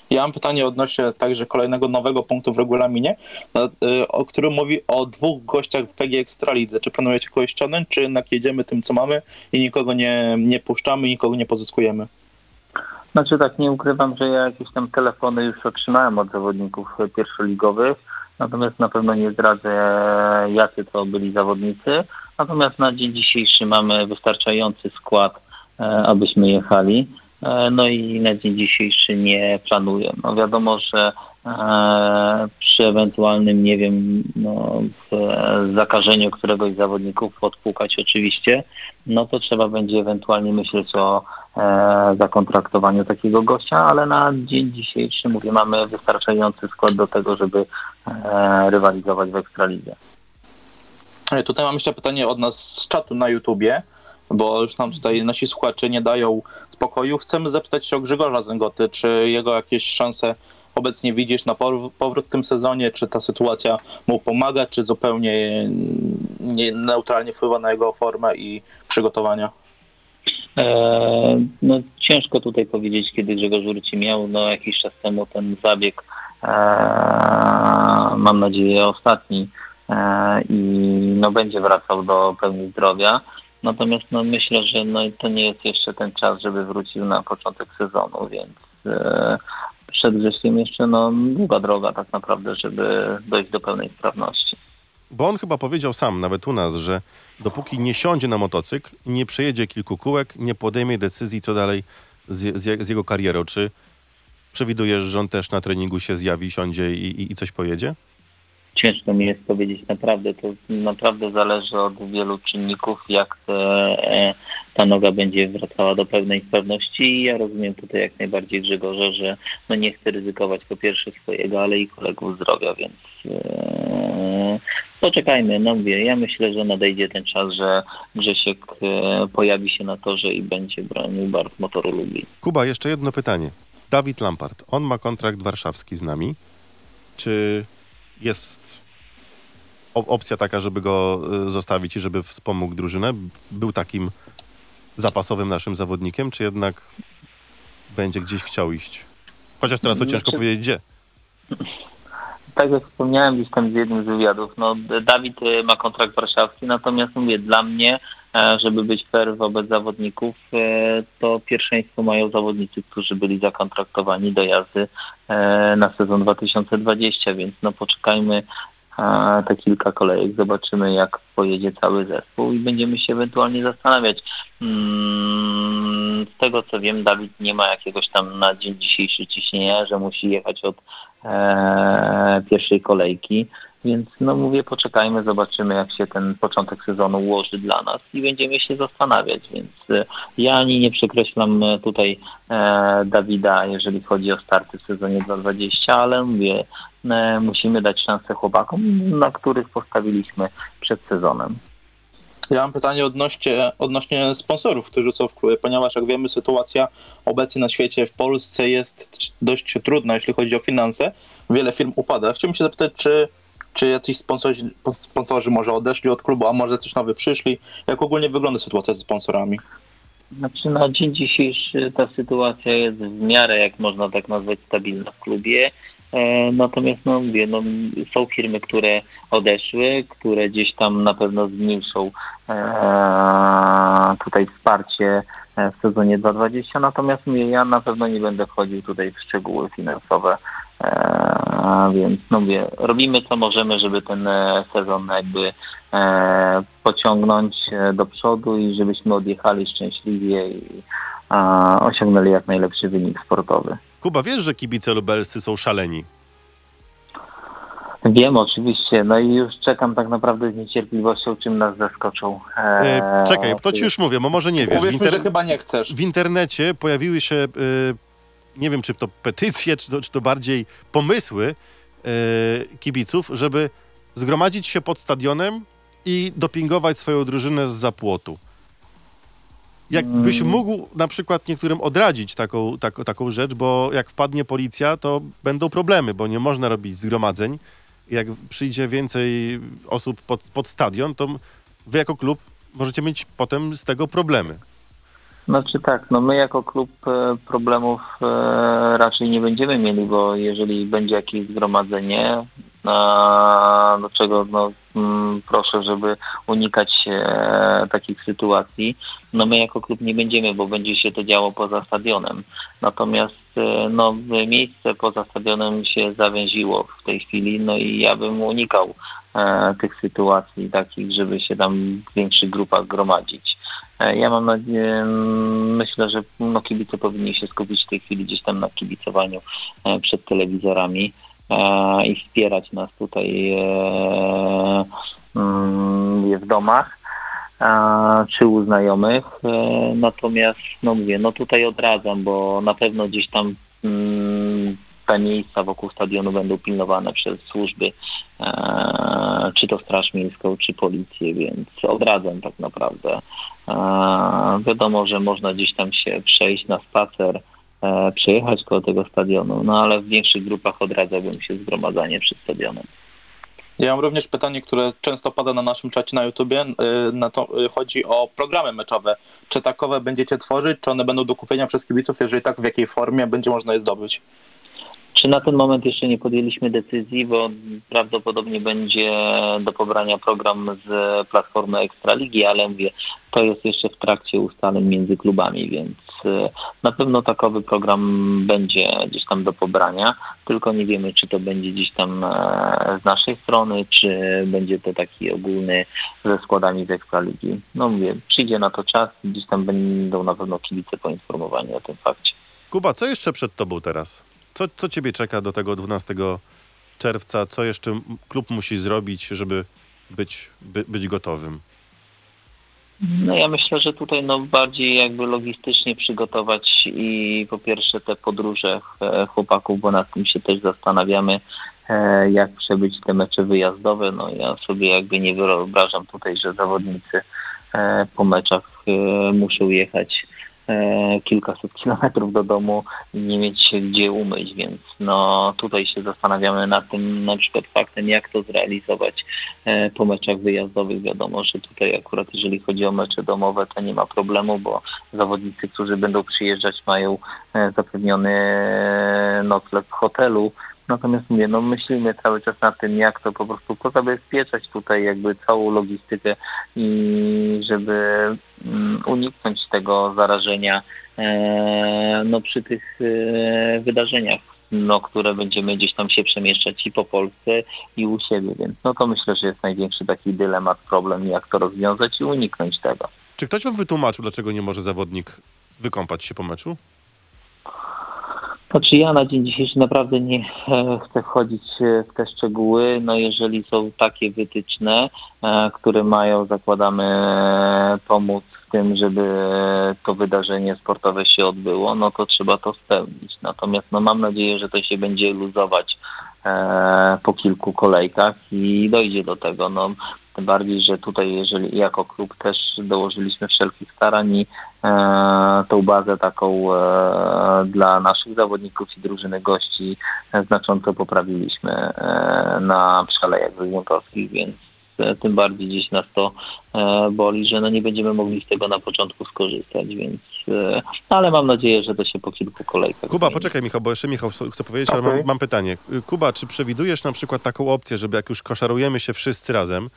Ja mam pytanie odnośnie także kolejnego nowego punktu w regulaminie, no, y, o którym mówi o dwóch gościach w PG Ekstralidze. Czy planujecie kogoś ściągnąć, czy jednak jedziemy tym, co mamy i nikogo nie, nie puszczamy, nikogo nie pozyskujemy? Znaczy tak, nie ukrywam, że ja jakieś tam telefony już otrzymałem od zawodników pierwszoligowych, natomiast na pewno nie zdradzę, jacy to byli zawodnicy. Natomiast na dzień dzisiejszy mamy wystarczający skład, e, abyśmy jechali. E, No i na dzień dzisiejszy nie planuję. No wiadomo, że e, przy ewentualnym, nie wiem, no, zakażeniu któregoś z zawodników odpukać oczywiście, no to trzeba będzie ewentualnie myśleć o e, zakontraktowaniu takiego gościa, ale na dzień dzisiejszy, mówię, mamy wystarczający skład do tego, żeby rywalizować w Ekstralidze. Tutaj mam jeszcze pytanie od nas z czatu na YouTubie, bo już nam tutaj nasi słuchacze nie dają spokoju. Chcemy zapytać się o Grzegorza Zęgoty, czy jego jakieś szanse obecnie widzisz na powr- powrót w tym sezonie, czy ta sytuacja mu pomaga, czy zupełnie nie, neutralnie wpływa na jego formę i przygotowania? E, no, ciężko tutaj powiedzieć, kiedy Grzegorz wróci. Miał no, jakiś czas temu ten zabieg, e, mam nadzieję ostatni e, i no, będzie wracał do pełni zdrowia. Natomiast no, myślę, że no, to nie jest jeszcze ten czas, żeby wrócił na początek sezonu, więc e, przed wrześniem jeszcze no, długa droga tak naprawdę, żeby dojść do pełnej sprawności. Bo on chyba powiedział sam, nawet u nas, że dopóki nie siądzie na motocykl nie przejedzie kilku kółek, nie podejmie decyzji, co dalej z, z, z jego karierą. Czy przewidujesz, że on też na treningu się zjawi, siądzie i, i, i coś pojedzie? Ciężko mi jest powiedzieć naprawdę. To naprawdę zależy od wielu czynników, jak e, ta noga będzie wracała do pełnej sprawności. I ja rozumiem tutaj jak najbardziej Grzegorza, że no nie chce ryzykować po pierwsze swojego, ale i kolegów zdrowia, więc e, poczekajmy. No mówię, ja myślę, że nadejdzie ten czas, że Grzesiek e, pojawi się na torze i będzie bronił barw motoru Lublin. Kuba, jeszcze jedno pytanie. Dawid Lampart, on ma kontrakt warszawski z nami. Czy jest opcja taka, żeby go y, zostawić i żeby wspomógł drużynę? Był takim zapasowym naszym zawodnikiem, czy jednak będzie gdzieś chciał iść? Chociaż teraz to ciężko Znaczy- powiedzieć gdzie. tak jak wspomniałem gdzieś tam z jednym z wywiadów, no Dawid e, ma kontrakt warszawski, natomiast mówię, dla mnie, e, żeby być fair wobec zawodników, e, to pierwszeństwo mają zawodnicy, którzy byli zakontraktowani do jazdy e, na sezon 2020, więc no poczekajmy te kilka kolejek, zobaczymy jak pojedzie cały zespół i będziemy się ewentualnie zastanawiać. Mm, Z tego co wiem, Dawid nie ma jakiegoś tam na dzień dzisiejszy ciśnienia, że musi jechać od e, pierwszej kolejki. Więc no mówię, poczekajmy, zobaczymy jak się ten początek sezonu ułoży dla nas i będziemy się zastanawiać. Więc e, ja ani nie przekreślam e, tutaj e, Dawida, jeżeli chodzi o starty w sezonie 2020, ale mówię, musimy dać szansę chłopakom, na których postawiliśmy przed sezonem. Ja mam pytanie odnośnie, odnośnie sponsorów, którzy są w klubie, ponieważ jak wiemy, sytuacja obecnie na świecie w Polsce jest dość trudna, jeśli chodzi o finanse. Wiele firm upada. Chciałbym się zapytać, czy, czy jacyś sponsorzy, sponsorzy może odeszli od klubu, a może coś nowy przyszli? Jak ogólnie wygląda sytuacja ze sponsorami? Znaczy na dzień dzisiejszy ta sytuacja jest w miarę, jak można tak nazwać, stabilna w klubie. E, Natomiast no, mówię, no, są firmy, które odeszły, które gdzieś tam na pewno zmniejszą e, tutaj wsparcie e, w sezonie 2020. Natomiast mówię, ja na pewno nie będę wchodził tutaj w szczegóły finansowe. E, więc no mówię, robimy co możemy, żeby ten e, sezon jakby e, pociągnąć do przodu i żebyśmy odjechali szczęśliwie i osiągnęli jak najlepszy wynik sportowy. Kuba, wiesz, że kibice lubelscy są szaleni? Wiem oczywiście, no i już czekam tak naprawdę z niecierpliwością, czym nas zaskoczą. E, E, czekaj, to ci już mówię, bo może nie wiesz. Uwierz mi, inter... że chyba nie chcesz. w internecie pojawiły się, e, nie wiem, czy to petycje, czy to, czy to bardziej pomysły e, kibiców, żeby zgromadzić się pod stadionem i dopingować swoją drużynę z zapłotu. Jakbyś Mm. mógł na przykład niektórym odradzić taką, taką, taką rzecz, bo jak wpadnie policja, to będą problemy, bo nie można robić zgromadzeń. Jak przyjdzie więcej osób pod, pod stadion, to wy jako klub możecie mieć potem z tego problemy. Znaczy tak, no my jako klub e, problemów e, raczej nie będziemy mieli, bo jeżeli będzie jakieś zgromadzenie, do czego no, mm, proszę, żeby unikać e, takich sytuacji, no my jako klub nie będziemy, bo będzie się to działo poza stadionem. Natomiast no, miejsce poza stadionem się zawęziło w tej chwili, no i ja bym unikał tych sytuacji takich, żeby się tam w większych grupach gromadzić. E, Ja mam nadzieję, myślę, że no, kibice powinni się skupić w tej chwili gdzieś tam na kibicowaniu e, przed telewizorami e, i wspierać nas tutaj mm, w domach czy u znajomych. Natomiast no mówię, no tutaj odradzam, bo na pewno gdzieś tam mm, te miejsca wokół stadionu będą pilnowane przez służby, e, czy to Straż Miejską, czy policję, więc odradzam tak naprawdę. E, wiadomo, że można gdzieś tam się przejść na spacer, e, przejechać koło tego stadionu, no ale w większych grupach odradzałbym się zgromadzanie przed stadionem. Ja mam również pytanie, które często pada na naszym czacie na YouTubie. Na to, chodzi o programy meczowe. Czy takowe będziecie tworzyć, czy one będą do kupienia przez kibiców? Jeżeli tak, w jakiej formie będzie można je zdobyć? Czy na ten moment jeszcze nie podjęliśmy decyzji, bo prawdopodobnie będzie do pobrania program z platformy Ekstraligi, ale mówię, to jest jeszcze w trakcie ustaleń między klubami, więc e, na pewno takowy program będzie gdzieś tam do pobrania, tylko nie wiemy, czy to będzie gdzieś tam e, z naszej strony, czy będzie to taki ogólny ze składami z Ekstraligi. No mówię, przyjdzie na to czas gdzieś tam będą na pewno kibice poinformowani o tym fakcie. Kuba, co jeszcze przed tobą teraz? Co, co ciebie czeka do tego 12 czerwca? Co jeszcze klub musi zrobić, żeby być, by, być gotowym? No ja myślę, że tutaj no bardziej jakby logistycznie przygotować i po pierwsze te podróże e, chłopaków, bo nad tym się też zastanawiamy, e, jak przebyć te mecze wyjazdowe. No ja sobie jakby nie wyobrażam tutaj, że zawodnicy e, po meczach muszą jechać kilkaset kilometrów do domu i nie mieć się gdzie umyć, więc no tutaj się zastanawiamy nad tym na przykład faktem, jak to zrealizować e, po meczach wyjazdowych. Wiadomo, że tutaj akurat jeżeli chodzi o mecze domowe, to nie ma problemu, bo zawodnicy, którzy będą przyjeżdżać, mają e, zapewniony e, nocleg w hotelu. Natomiast mówię, no myślimy cały czas nad tym, jak to po prostu pozabezpieczać tutaj jakby całą logistykę i żeby mm, uniknąć tego zarażenia e, no przy tych e, wydarzeniach, no, które będziemy gdzieś tam się przemieszczać i po Polsce i u siebie, więc no to myślę, że jest największy taki dylemat, problem, jak to rozwiązać i uniknąć tego. Czy ktoś wam wytłumaczył, dlaczego nie może zawodnik wykąpać się po meczu? Znaczy ja na dzień dzisiejszy naprawdę nie chcę wchodzić e, w te szczegóły. No jeżeli są takie wytyczne, e, które mają, zakładamy, pomóc w tym, żeby to wydarzenie sportowe się odbyło, no to trzeba to spełnić. Natomiast no mam nadzieję, że to się będzie luzować e, po kilku kolejkach i dojdzie do tego. No, tym bardziej, że tutaj jeżeli jako klub też dołożyliśmy wszelkich starań i e, tą bazę taką e, dla naszych zawodników i drużyny gości znacząco poprawiliśmy e, na przelejach wyjątkowskich, więc e, tym bardziej gdzieś nas to e, boli, że no nie będziemy mogli z tego na początku skorzystać, więc e, ale mam nadzieję, że to się po kilku kolejkach Kuba, poczekaj Michał, bo jeszcze Michał chce powiedzieć, ale Okej. mam, mam pytanie. Kuba, czy przewidujesz na przykład taką opcję, żeby jak już koszarujemy się wszyscy razem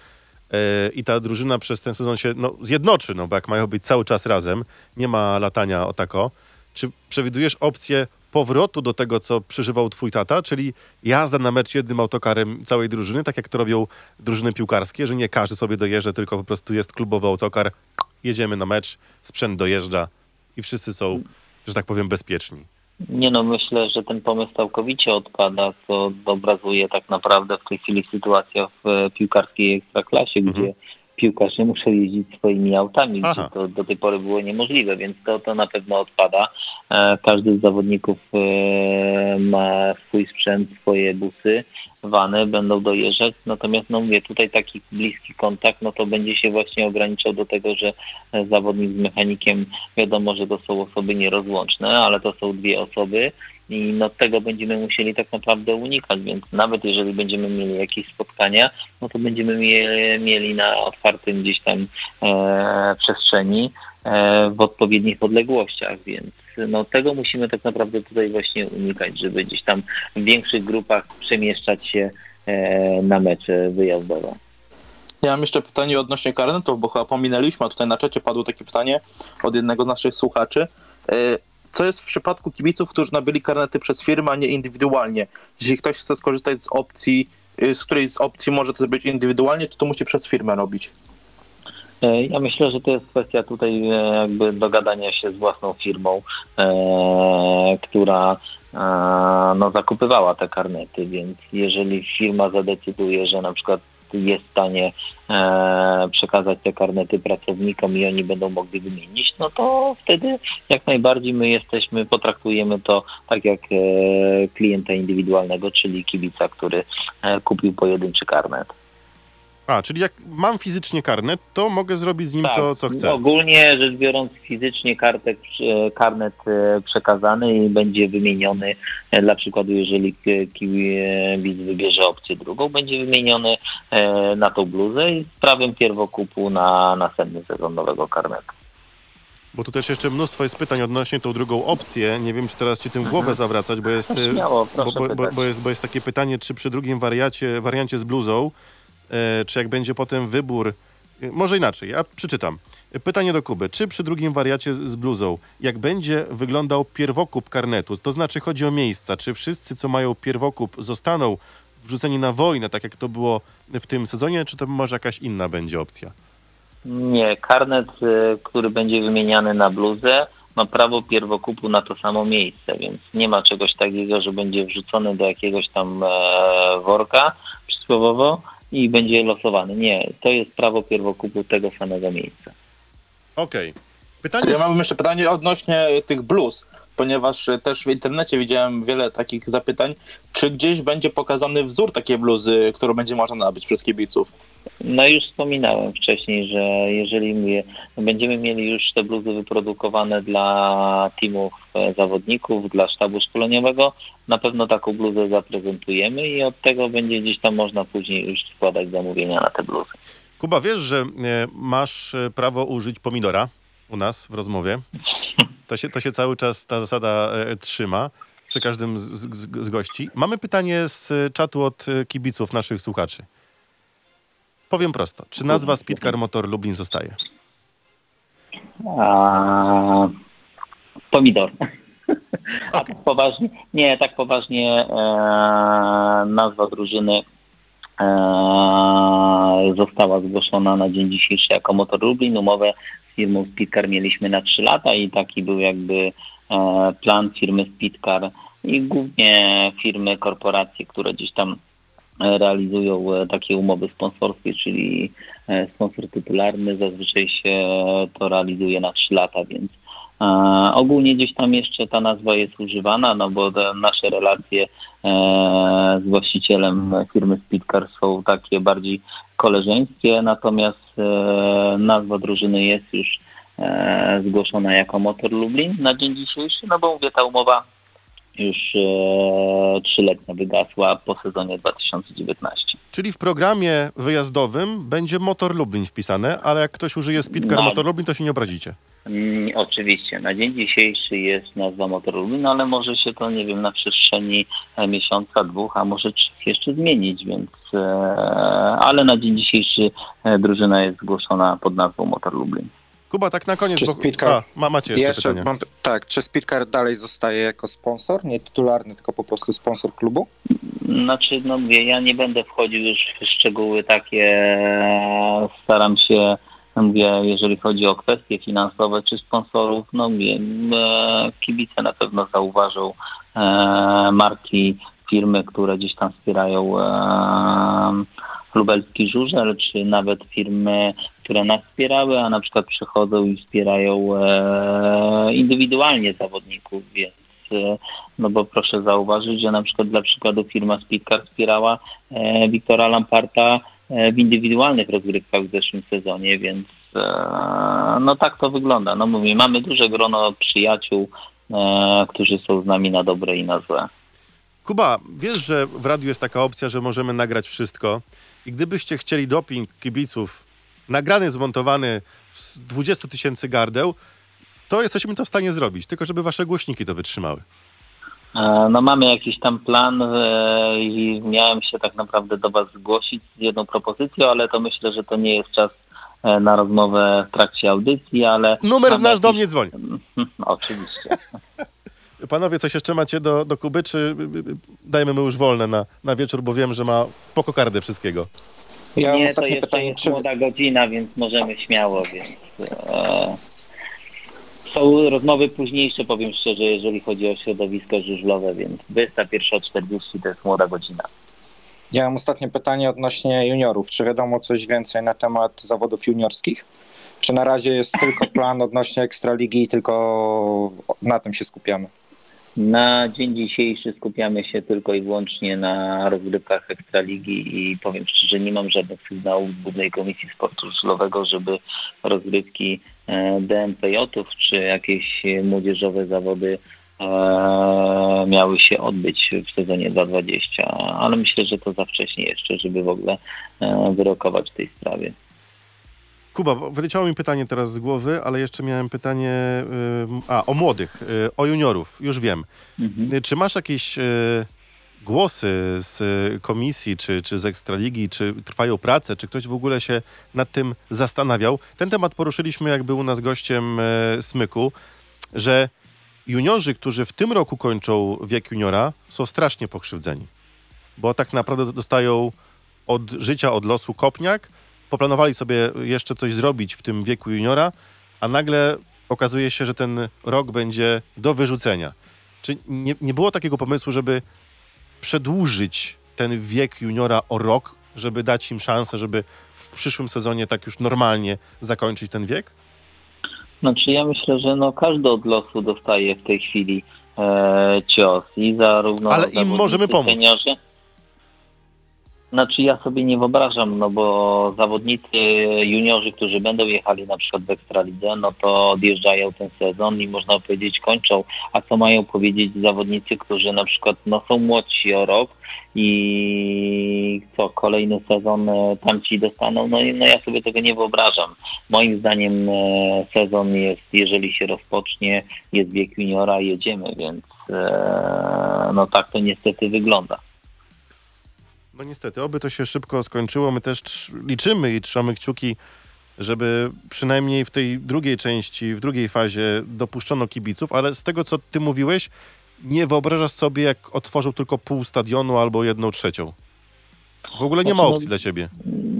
i ta drużyna przez ten sezon się no, zjednoczy, no bo jak mają być cały czas razem, nie ma latania o tako, czy przewidujesz opcję powrotu do tego, co przeżywał twój tata, czyli jazda na mecz jednym autokarem całej drużyny, tak jak to robią drużyny piłkarskie, że nie każdy sobie dojeżdża, tylko po prostu jest klubowy autokar, jedziemy na mecz, sprzęt dojeżdża i wszyscy są, że tak powiem, bezpieczni. Nie no, myślę, że ten pomysł całkowicie odpada, co obrazuje tak naprawdę w tej chwili sytuacja w piłkarskiej ekstraklasie, Mhm. gdzie piłkarze muszą jeździć swoimi autami, Aha. to do tej pory było niemożliwe, więc to, to na pewno odpada. E, Każdy z zawodników e, ma swój sprzęt, swoje busy, wany, będą dojeżdżać, natomiast no mówię, tutaj taki bliski kontakt, no to będzie się właśnie ograniczał do tego, że e, zawodnik z mechanikiem Wiadomo, że to są osoby nierozłączne, ale to są dwie osoby i no tego będziemy musieli tak naprawdę unikać, więc nawet jeżeli będziemy mieli jakieś spotkania, no to będziemy mie- mieli na otwartym gdzieś tam e, przestrzeni e, w odpowiednich odległościach, więc no tego musimy tak naprawdę tutaj właśnie unikać, żeby gdzieś tam w większych grupach przemieszczać się e, na mecze wyjazdowe. Ja mam jeszcze pytanie odnośnie karnetów, bo chyba pominęliśmy, a tutaj na czacie padło takie pytanie od jednego z naszych słuchaczy. Co jest w przypadku kibiców, którzy nabyli karnety przez firmę, a nie indywidualnie? Jeśli ktoś chce skorzystać z opcji, y, z której z opcji może to być indywidualnie, to to musi przez firmę robić. E, Ja myślę, że to jest kwestia tutaj e, jakby dogadania się z własną firmą, e, która e, no, zakupywała te karnety, więc jeżeli firma zadecyduje, że na przykład jest w stanie e, przekazać te karnety pracownikom i oni będą mogli wymienić, no to wtedy jak najbardziej my jesteśmy, potraktujemy to tak jak e, klienta indywidualnego, czyli kibica, który e, kupił pojedynczy karnet. A, czyli jak mam fizycznie karnet, to mogę zrobić z nim co, co chcę. Ogólnie rzecz biorąc, fizycznie kartek, e, karnet e, przekazany i będzie wymieniony, e, dla przykładu, jeżeli kibic wybierze opcję drugą, będzie wymieniony e, na tą bluzę i z prawem pierwokupu na następny sezon nowego karnetu. Bo tu też jeszcze mnóstwo jest pytań odnośnie tą drugą opcję. Nie wiem, czy teraz ci tym głowę zawracać, bo jest, Śmiało, bo, bo, bo, jest, bo jest takie pytanie, czy przy drugim wariacie, wariancie z bluzą, e, czy jak będzie potem wybór, e, może inaczej, ja przeczytam. Pytanie do Kuby. Czy przy drugim wariacie z, bluzą, jak będzie wyglądał pierwokup karnetu, to znaczy chodzi o miejsca, czy wszyscy, co mają pierwokup, zostaną wrzuceni na wojnę, tak jak to było w tym sezonie, czy to może jakaś inna będzie opcja? Nie, karnet, e, który będzie wymieniany na bluzę, ma prawo pierwokupu na to samo miejsce, więc nie ma czegoś takiego, że będzie wrzucony do jakiegoś tam e, worka przysłowiowo i będzie losowany. Nie, to jest prawo pierwokupu tego samego miejsca. Okej. Pytanie Ja jest... mam jeszcze pytanie odnośnie tych bluz, ponieważ y, też w internecie widziałem wiele takich zapytań, czy gdzieś będzie pokazany wzór takiej bluzy, którą będzie można nabyć przez kibiców. No już wspominałem wcześniej, że jeżeli my będziemy mieli już te bluzy wyprodukowane dla teamów e, zawodników, dla sztabu szkoleniowego, na pewno taką bluzę zaprezentujemy i od tego będzie gdzieś tam można później już składać zamówienia na te bluzy. Kuba, wiesz, że e, masz e, prawo użyć pomidora u nas w rozmowie. To się, to się cały czas ta zasada trzyma przy każdym z, z, z gości. Mamy pytanie z czatu od kibiców naszych słuchaczy. Powiem prosto. Czy nazwa Speedcar Motor Lublin zostaje? A, pomidor. A Okej. tak poważnie, nie, tak poważnie e, nazwa drużyny e, została zgłoszona na dzień dzisiejszy jako Motor Lublin. Umowę z firmą Speedcar mieliśmy na 3 lata i taki był jakby e, plan firmy Speedcar i głównie firmy, korporacje, które gdzieś tam realizują e, takie umowy sponsorskie, czyli e, sponsor tytularny zazwyczaj się to realizuje na 3 lata, więc e, ogólnie gdzieś tam jeszcze ta nazwa jest używana, no bo nasze relacje e, z właścicielem firmy Speedcar są takie bardziej koleżeńskie, natomiast e, nazwa drużyny jest już e, zgłoszona jako Motor Lublin na dzień dzisiejszy, no bo mówię, ta umowa już e, trzyletnia wygasła po sezonie 2019. Czyli w programie wyjazdowym będzie Motor Lublin wpisane, ale jak ktoś użyje Speedcar No. Motor Lublin, to się nie obrazicie. Mm, oczywiście, na dzień dzisiejszy jest nazwa Motor Lublin, ale może się to, nie wiem, na przestrzeni e, miesiąca, dwóch, a może trzech jeszcze zmienić, więc, e, ale na dzień dzisiejszy drużyna jest zgłoszona pod nazwą Motor Lublin. Kuba, tak na koniec, Czy bo Speedcar- a, ma, macie jeszcze, Jeszcze pytanie. mam, tak, czy Speedcar dalej zostaje jako sponsor, nie tytularny, tylko po prostu sponsor klubu? Znaczy, no mówię, ja nie będę wchodził już w szczegóły takie, staram się, no mówię, jeżeli chodzi o kwestie finansowe czy sponsorów, no mówię, e, kibice na pewno zauważą e, marki, firmy, które gdzieś tam wspierają e, lubelski żużel, czy nawet firmy, które nas wspierały, a na przykład przychodzą i wspierają e, indywidualnie zawodników, więc e, no bo proszę zauważyć, że na przykład dla przykładu firma Speedcar wspierała e, Wiktora Lamparta e, w indywidualnych rozgrywkach w zeszłym sezonie, więc e, no tak to wygląda. No mówię, mamy duże grono przyjaciół, e, którzy są z nami na dobre i na złe. Kuba, wiesz, że w radiu jest taka opcja, że możemy nagrać wszystko i gdybyście chcieli doping kibiców nagrany, zmontowany z 20 tysięcy gardeł, to jesteśmy to w stanie zrobić, tylko żeby wasze głośniki to wytrzymały. E, No mamy jakiś tam plan e, i miałem się tak naprawdę do Was zgłosić z jedną propozycją, ale to myślę, że to nie jest czas e, na rozmowę w trakcie audycji, ale... Numer znasz, do jakiś- mnie dzwoń. No, oczywiście. Panowie, coś jeszcze macie do, do Kuby, czy y, y, dajmy mu już wolne na, na wieczór, bo wiem, że ma pokokardę wszystkiego. Ja nie, to ostatnie jeszcze pytanie, jest czy, młoda godzina, więc możemy śmiało, więc... E, są rozmowy późniejsze, powiem szczerze, jeżeli chodzi o środowisko żużlowe, więc 21.40 to jest młoda godzina. ja mam ostatnie pytanie odnośnie juniorów. Czy wiadomo coś więcej na temat zawodów juniorskich? Czy na razie jest tylko plan odnośnie Ekstraligi i tylko na tym się skupiamy? Na dzień dzisiejszy skupiamy się tylko i wyłącznie na rozgrywkach Ekstraligi i powiem szczerze, nie mam żadnych sygnałów z Głównej Komisji Sportu Żużlowego, żeby rozgrywki e, DMPJ-ów czy jakieś e, młodzieżowe zawody e, miały się odbyć w sezonie 2020, ale myślę, że to za wcześnie jeszcze, żeby w ogóle e, wyrokować w tej sprawie. Kuba, wyleciało mi pytanie teraz z głowy, ale jeszcze miałem pytanie y, a, o młodych, y, o juniorów, już wiem. Mhm. Y, Czy masz jakieś głosy z komisji, czy, czy z Ekstraligi, czy trwają prace, czy ktoś w ogóle się nad tym zastanawiał? Ten temat poruszyliśmy, jak był u nas gościem Smyku, że juniorzy, którzy w tym roku kończą wiek juniora, są strasznie pokrzywdzeni. Bo tak naprawdę dostają od życia, od losu kopniak, poplanowali sobie jeszcze coś zrobić w tym wieku juniora, a nagle okazuje się, że ten rok będzie do wyrzucenia. Czy nie, nie było takiego pomysłu, żeby przedłużyć ten wiek juniora o rok, żeby dać im szansę, żeby w przyszłym sezonie tak już normalnie zakończyć ten wiek? Znaczy ja myślę, że no każdy od losu dostaje w tej chwili e, cios i zarówno Ale im możemy pomóc. seniorzy. Znaczy ja sobie nie wyobrażam, no bo zawodnicy juniorzy, którzy będą jechali na przykład w Ekstralidze, no to odjeżdżają ten sezon i można powiedzieć kończą. A co mają powiedzieć zawodnicy, którzy na przykład no, są młodsi o rok i co, kolejny sezon e, tamci dostaną? No, no ja sobie tego nie wyobrażam. Moim zdaniem e, sezon jest, jeżeli się rozpocznie, jest wiek juniora, jedziemy, więc e, no tak to niestety wygląda. No niestety, oby to się szybko skończyło. My też liczymy i trzymamy kciuki, żeby przynajmniej w tej drugiej części, w drugiej fazie dopuszczono kibiców, ale z tego, co ty mówiłeś, nie wyobrażasz sobie, jak otworzył tylko pół stadionu albo jedną trzecią. W ogóle nie ma no- opcji dla ciebie.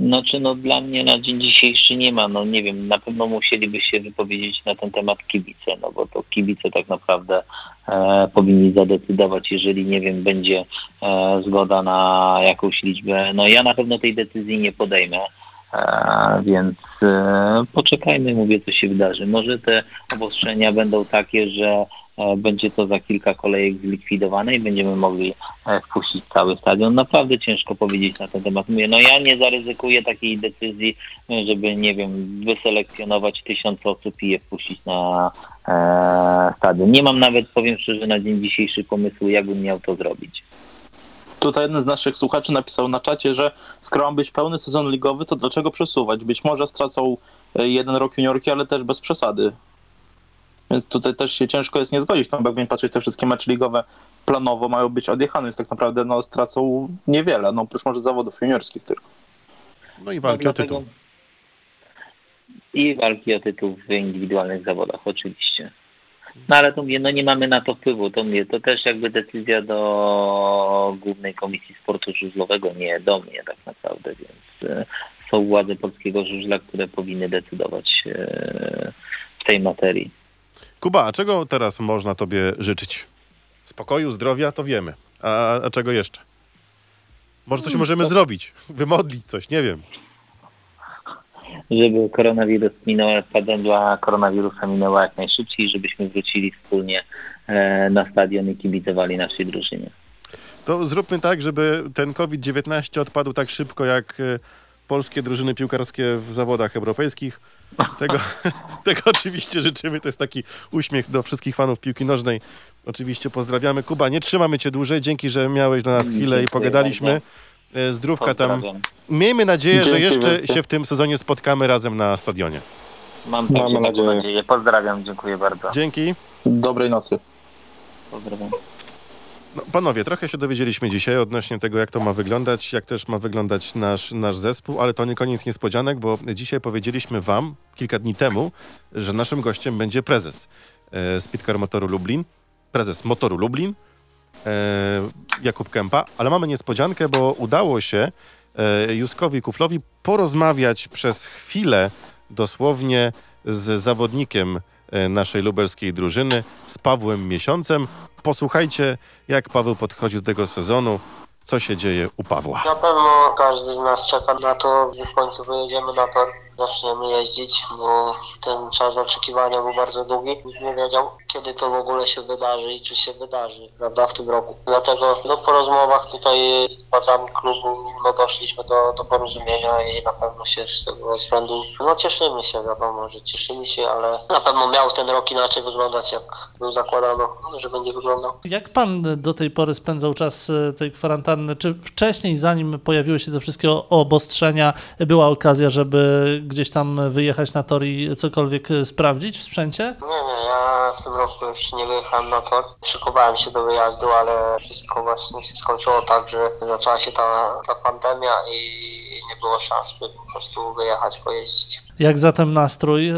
Znaczy, no dla mnie na dzień dzisiejszy nie ma, no nie wiem, na pewno musieliby się wypowiedzieć na ten temat kibice, no bo to kibice tak naprawdę e, powinni zadecydować, jeżeli, nie wiem, będzie e, zgoda na jakąś liczbę. No ja na pewno tej decyzji nie podejmę, więc e, poczekajmy, mówię, co się wydarzy. Może te obostrzenia będą takie, że e, będzie to za kilka kolejek zlikwidowane i będziemy mogli e, wpuścić cały stadion. Naprawdę ciężko powiedzieć na ten temat. Mówię, no ja nie zaryzykuję takiej decyzji, żeby, nie wiem, wyselekcjonować tysiąc osób i je wpuścić na stadion. Nie mam nawet, powiem szczerze, na dzień dzisiejszy pomysłu, jak bym miał to zrobić. Tutaj jeden z naszych słuchaczy napisał na czacie, że skoro ma być pełny sezon ligowy, to dlaczego przesuwać? Być może stracą e, jeden rok juniorki, ale też bez przesady. Więc tutaj też się ciężko jest nie zgodzić, no bo jakby nie patrzeć, te wszystkie mecze ligowe planowo mają być odjechane, więc tak naprawdę no, stracą niewiele, no oprócz może zawodów juniorskich tylko. No i walki No o tytuł. I walki o tytuł w indywidualnych zawodach, oczywiście. No ale to mówię, no nie mamy na to wpływu. To mówię, to też jakby decyzja do Głównej Komisji Sportu Żużlowego, nie do mnie tak naprawdę, więc e, są władze polskiego żużla, które powinny decydować e, w tej materii. Kuba, a czego teraz można tobie życzyć? Spokoju, zdrowia, to wiemy. A, a czego jeszcze? Może coś możemy zrobić? Wymodlić coś, nie wiem. Żeby koronawirus minął, pandemia koronawirusa minęła jak najszybciej, żebyśmy wrócili wspólnie e, na stadion i kibicowali naszej drużynie. To zróbmy tak, żeby ten COVID-19 odpadł tak szybko, jak e, polskie drużyny piłkarskie w zawodach europejskich. Tego, tego oczywiście życzymy. To jest taki uśmiech do wszystkich fanów piłki nożnej. Oczywiście pozdrawiamy. Kuba, nie trzymamy cię dłużej. Dzięki, że miałeś dla nas chwilę i pogadaliśmy. E, Zdrówka tam. Pozdrawiam. Miejmy nadzieję, że Dzięki jeszcze wielkie. się w tym sezonie spotkamy razem na stadionie. Mam Mamy taką nadzieję. nadzieję. Pozdrawiam, dziękuję bardzo. Dzięki. Dobrej nocy. Pozdrawiam. No, panowie, trochę się dowiedzieliśmy dzisiaj odnośnie tego, jak to ma wyglądać, jak też ma wyglądać nasz, nasz zespół, ale to nie koniec niespodzianek, bo dzisiaj powiedzieliśmy wam kilka dni temu, że naszym gościem będzie prezes e, Speedcar Motoru Lublin, prezes Motoru Lublin, Jakub Kępa, ale mamy niespodziankę, bo udało się e, Juskowi Kuflowi porozmawiać przez chwilę dosłownie z zawodnikiem e, naszej lubelskiej drużyny, z Pawłem Miesiącem. Posłuchajcie, jak Paweł podchodzi do tego sezonu, co się dzieje u Pawła. Na pewno każdy z nas czeka na to, gdy w końcu wyjedziemy na tor, zaczniemy jeździć, bo ten czas oczekiwania był bardzo długi. Nikt nie wiedział, kiedy to w ogóle się wydarzy i czy się wydarzy, prawda, w tym roku. Dlatego no, po rozmowach tutaj z władzami klubu no, doszliśmy do, do porozumienia i na pewno się z tego względu, no cieszymy się, wiadomo, że cieszymy się, ale na pewno miał ten rok inaczej wyglądać, jak był zakładano, że będzie wyglądał. Jak pan do tej pory spędzał czas e, tej kwarantanny? Czy wcześniej, zanim pojawiły się te wszystkie obostrzenia, była okazja, żeby gdzieś tam wyjechać na tor i cokolwiek e, sprawdzić w sprzęcie? Nie, nie, ja w tym roku jeszcze nie wyjechałem na tor. Szykowałem się do wyjazdu, ale wszystko właśnie się skończyło tak, że zaczęła się ta, ta pandemia i nie było szans, by po prostu wyjechać, pojeździć. Jak zatem nastrój? E,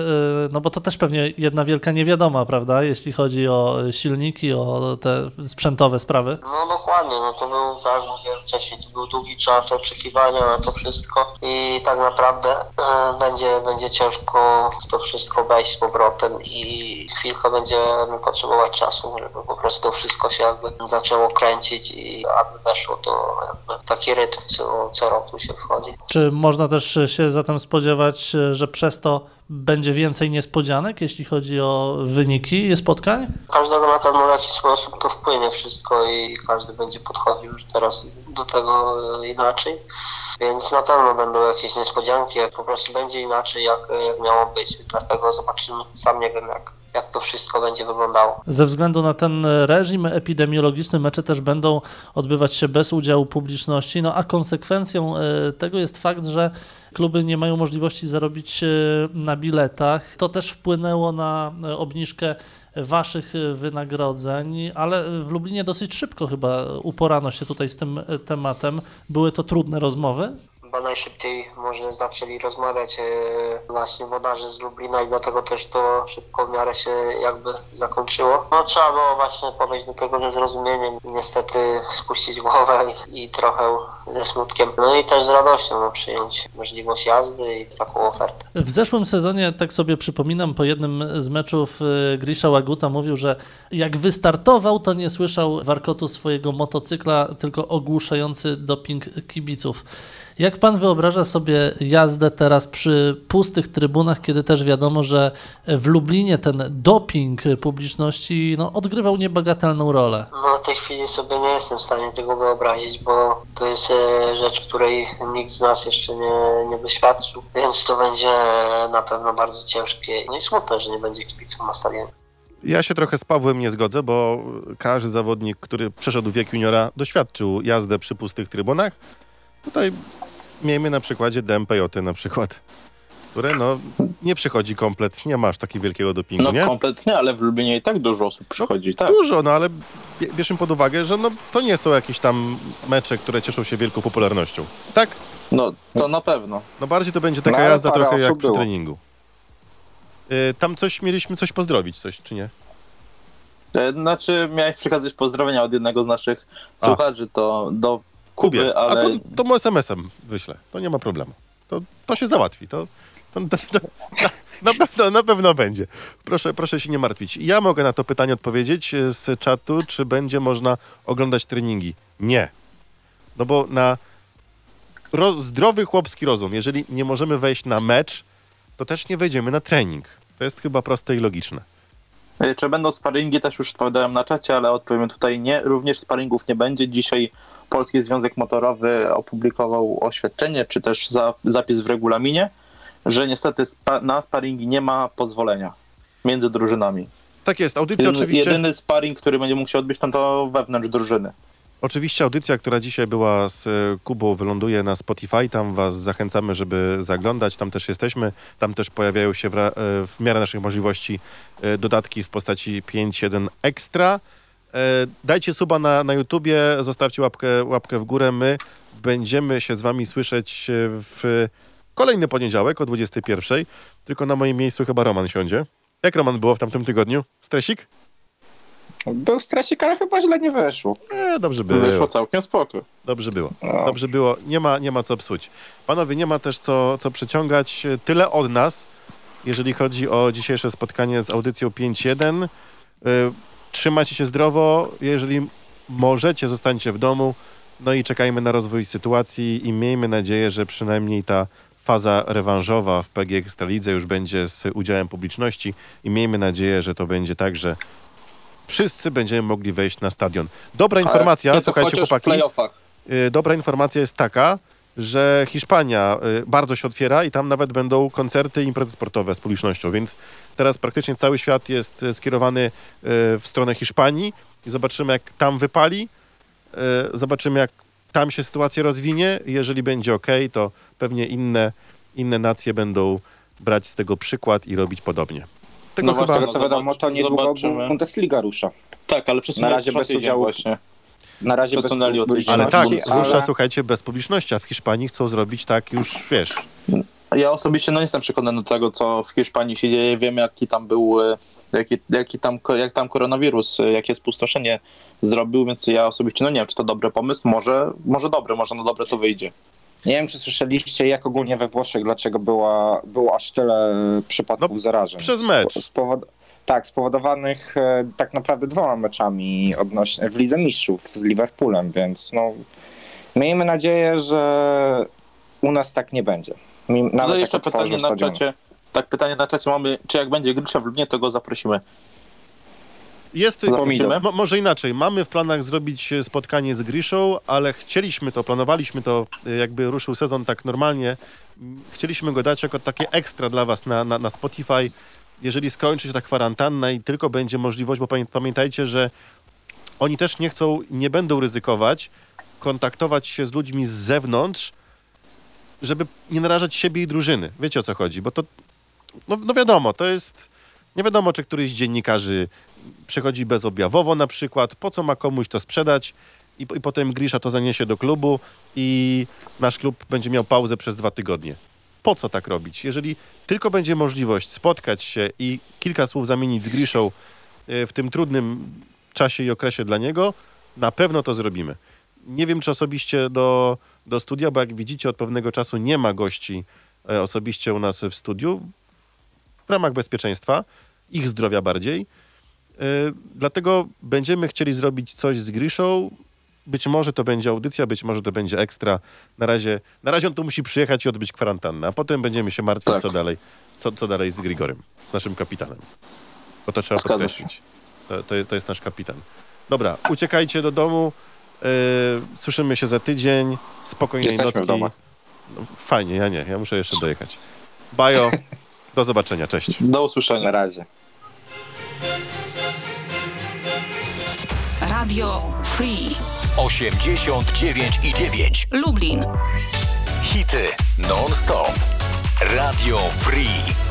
No bo to też pewnie jedna wielka niewiadoma, prawda? Jeśli chodzi o silniki, o te sprzętowe sprawy. No dokładnie, no to był, tak jak mówiłem wcześniej, to był długi czas oczekiwania na to wszystko i tak naprawdę e, będzie, będzie ciężko to wszystko wejść z powrotem i chwilkę będziemy potrzebować czasu, żeby po prostu wszystko się jakby zaczęło kręcić i aby weszło to jakby taki rytm, co, co roku się wchodzi. Czy można też się zatem spodziewać, e, że przez to będzie więcej niespodzianek, jeśli chodzi o wyniki spotkań? Każdego na pewno w jakiś sposób to wpłynie wszystko i każdy będzie podchodził już teraz do tego e, inaczej. Więc na pewno będą jakieś niespodzianki, jak po prostu będzie inaczej, jak, jak miało być. Dlatego zobaczymy. Sam nie wiem, jak, jak to wszystko będzie wyglądało. Ze względu na ten reżim epidemiologiczny mecze też będą odbywać się bez udziału publiczności, no a konsekwencją e, tego jest fakt, że kluby nie mają możliwości zarobić e, na biletach. To też wpłynęło na e, obniżkę waszych e, wynagrodzeń, ale w Lublinie dosyć szybko chyba uporano się tutaj z tym tematem. Były to trudne rozmowy? Chyba najszybciej może zaczęli rozmawiać e, właśnie wodarze z Lublina i dlatego też to szybko w miarę się jakby zakończyło. No trzeba było właśnie podejść do tego ze zrozumieniem i niestety spuścić głowę i, i trochę ze smutkiem. No i też z radością no, przyjąć możliwość jazdy i taką ofertę. W zeszłym sezonie, tak sobie przypominam, po jednym z meczów y, Grisza Łaguta mówił, że jak wystartował, to nie słyszał warkotu swojego motocykla, tylko ogłuszający doping kibiców. Jak pan wyobraża sobie jazdę teraz przy pustych trybunach, kiedy też wiadomo, że w Lublinie ten doping publiczności no, odgrywał niebagatelną rolę? No w tej chwili sobie nie jestem w stanie tego wyobrazić, bo to jest e, rzecz, której nikt z nas jeszcze nie, nie doświadczył, więc to będzie na pewno bardzo ciężkie. No i smutne, że nie będzie kibiców na stadionie. Ja się trochę z Pawłem nie zgodzę, bo każdy zawodnik, który przeszedł wiek juniora, doświadczył jazdę przy pustych trybunach. Tutaj miejmy na przykładzie DMPJ na przykład, które no nie przychodzi komplet, nie masz takiego wielkiego dopingu, No nie? kompletnie, ale w Lublinie i tak dużo osób przychodzi, tak. Dużo, no ale bie- bierzmy pod uwagę, że no, to nie są jakieś tam mecze, które cieszą się wielką popularnością. Tak? No, to na pewno. No bardziej to będzie taka No, jazda trochę jak przy było. treningu. Y, tam coś, mieliśmy coś pozdrowić, coś czy nie? E, Znaczy, miałeś przekazać pozdrowienia od jednego z naszych A. słuchaczy, to do Kuby, a ale to, to mu SMS-em wyślę, to nie ma problemu. To, to się załatwi, to, to, to, to na, na, pewno, na pewno będzie. Proszę, proszę się nie martwić. Ja mogę na to pytanie odpowiedzieć e, z czatu, czy będzie można oglądać treningi. Nie. No bo na ro, zdrowy chłopski rozum, jeżeli nie możemy wejść na mecz, to też nie wejdziemy na trening. To jest chyba proste i logiczne. E, Czy będą sparingi, też już odpowiadałem na czacie, ale odpowiem tutaj nie. Również sparingów nie będzie. Dzisiaj Polski Związek Motorowy opublikował oświadczenie, czy też za, zapis w regulaminie, że niestety spa, na sparingi nie ma pozwolenia między drużynami. Tak jest, audycja Jedyny, oczywiście... jedyny sparing, który będzie mógł się odbyć, no to wewnątrz drużyny. Oczywiście audycja, która dzisiaj była z e, Kubą, wyląduje na Spotify. Tam Was zachęcamy, żeby zaglądać. Tam też jesteśmy. Tam też pojawiają się w, e, w miarę naszych możliwości e, dodatki w postaci 5.1 Extra. E, Dajcie suba na, na YouTubie, zostawcie łapkę, łapkę w górę. My będziemy się z Wami słyszeć e, w kolejny poniedziałek o 21.00. Tylko na moim miejscu chyba Roman siądzie. Jak Roman było w tamtym tygodniu? Stresik? Był stresik, ale chyba źle nie weszło. E, dobrze było. Wyszło całkiem spoko. Dobrze było. Dobrze było. Nie ma, nie ma co psuć. Panowie, nie ma też co, co przeciągać. Tyle od nas, jeżeli chodzi o dzisiejsze spotkanie z audycją 5.1. Trzymajcie się zdrowo. Jeżeli możecie, zostańcie w domu. No i czekajmy na rozwój sytuacji i miejmy nadzieję, że przynajmniej ta faza rewanżowa w PG Ekstralidze już będzie z udziałem publiczności i miejmy nadzieję, że to będzie tak, że wszyscy będziemy mogli wejść na stadion. Dobra informacja, Ale słuchajcie w chłopaki. playoffach. Y, dobra informacja jest taka, że Hiszpania y, bardzo się otwiera i tam nawet będą koncerty i imprezy sportowe z publicznością, więc teraz praktycznie cały świat jest y, skierowany y, w stronę Hiszpanii i zobaczymy jak tam wypali, zobaczymy jak tam się sytuacja rozwinie. Jeżeli będzie ok, to pewnie inne, inne nacje będą brać z tego przykład i robić podobnie. Tego No chyba... Z tego co wiadomo, to niedługo. Bundesliga rusza. Tak, ale przesunęli Na razie bez udziału- właśnie. Na razie bez Przesunęli o tydzień. Ale tak, ale- słuchajcie, bez publiczności, a w Hiszpanii chcą zrobić tak już, wiesz, Ja osobiście no nie jestem przekonany do tego, co w Hiszpanii się dzieje. Wiem, jaki tam był, e, jaki, jaki tam, jak tam koronawirus, e, jakie spustoszenie zrobił, więc ja osobiście no nie wiem, czy to dobry pomysł. Może, może dobry, może na dobre to wyjdzie. Nie wiem, czy słyszeliście, jak ogólnie we Włoszech, dlaczego była, było aż tyle przypadków No, zarażeń. przez mecz. spowod- tak, spowodowanych e, tak naprawdę dwoma meczami odnośnie, w Lidze Mistrzów z Liverpoolem, więc no, miejmy nadzieję, że u nas tak nie będzie. Nawet No jeszcze pytanie na czacie. Tak, pytanie na czacie mamy, czy jak będzie Grysza w Lublinie, to go zaprosimy. Jest? Mo, może inaczej. Mamy w planach zrobić e, spotkanie z Griszą, ale chcieliśmy to, planowaliśmy to, e, jakby ruszył sezon tak normalnie. Chcieliśmy go dać jako takie ekstra dla was na, na, na Spotify. Jeżeli skończy się ta kwarantanna i tylko będzie możliwość, bo pamię- pamiętajcie, że oni też nie chcą, nie będą ryzykować kontaktować się z ludźmi z zewnątrz, żeby nie narażać siebie i drużyny. Wiecie o co chodzi, bo to, no, no wiadomo, to jest, nie wiadomo, czy któryś z dziennikarzy przechodzi bezobjawowo na przykład, po co ma komuś to sprzedać i, i potem Grisza to zaniesie do klubu i nasz klub będzie miał pauzę przez dwa tygodnie. Po co tak robić? Jeżeli tylko będzie możliwość spotkać się i kilka słów zamienić z Griszą e, w tym trudnym czasie i okresie dla niego, na pewno to zrobimy. Nie wiem, czy osobiście do, do studia, bo jak widzicie, od pewnego czasu nie ma gości e, osobiście u nas w studiu w ramach bezpieczeństwa, ich zdrowia bardziej. Yy, Dlatego będziemy chcieli zrobić coś z Griszą. Być może to będzie audycja, być może to będzie ekstra. Na razie, na razie on tu musi przyjechać i odbyć kwarantannę, a potem będziemy się martwić, Tak. co dalej, co, co dalej z Grigorem, z naszym kapitanem. Bo to trzeba podkreślić. To, to, to jest nasz kapitan. Dobra, uciekajcie do domu. Yy, słyszymy się za tydzień. Spokojnej Jesteśmy nocki. No, fajnie, ja nie, ja muszę jeszcze dojechać. Bajo, do zobaczenia, cześć. Do usłyszenia. Na razie. Radio Free. 89 i 9. Lublin. Hity non-stop. Radio Free.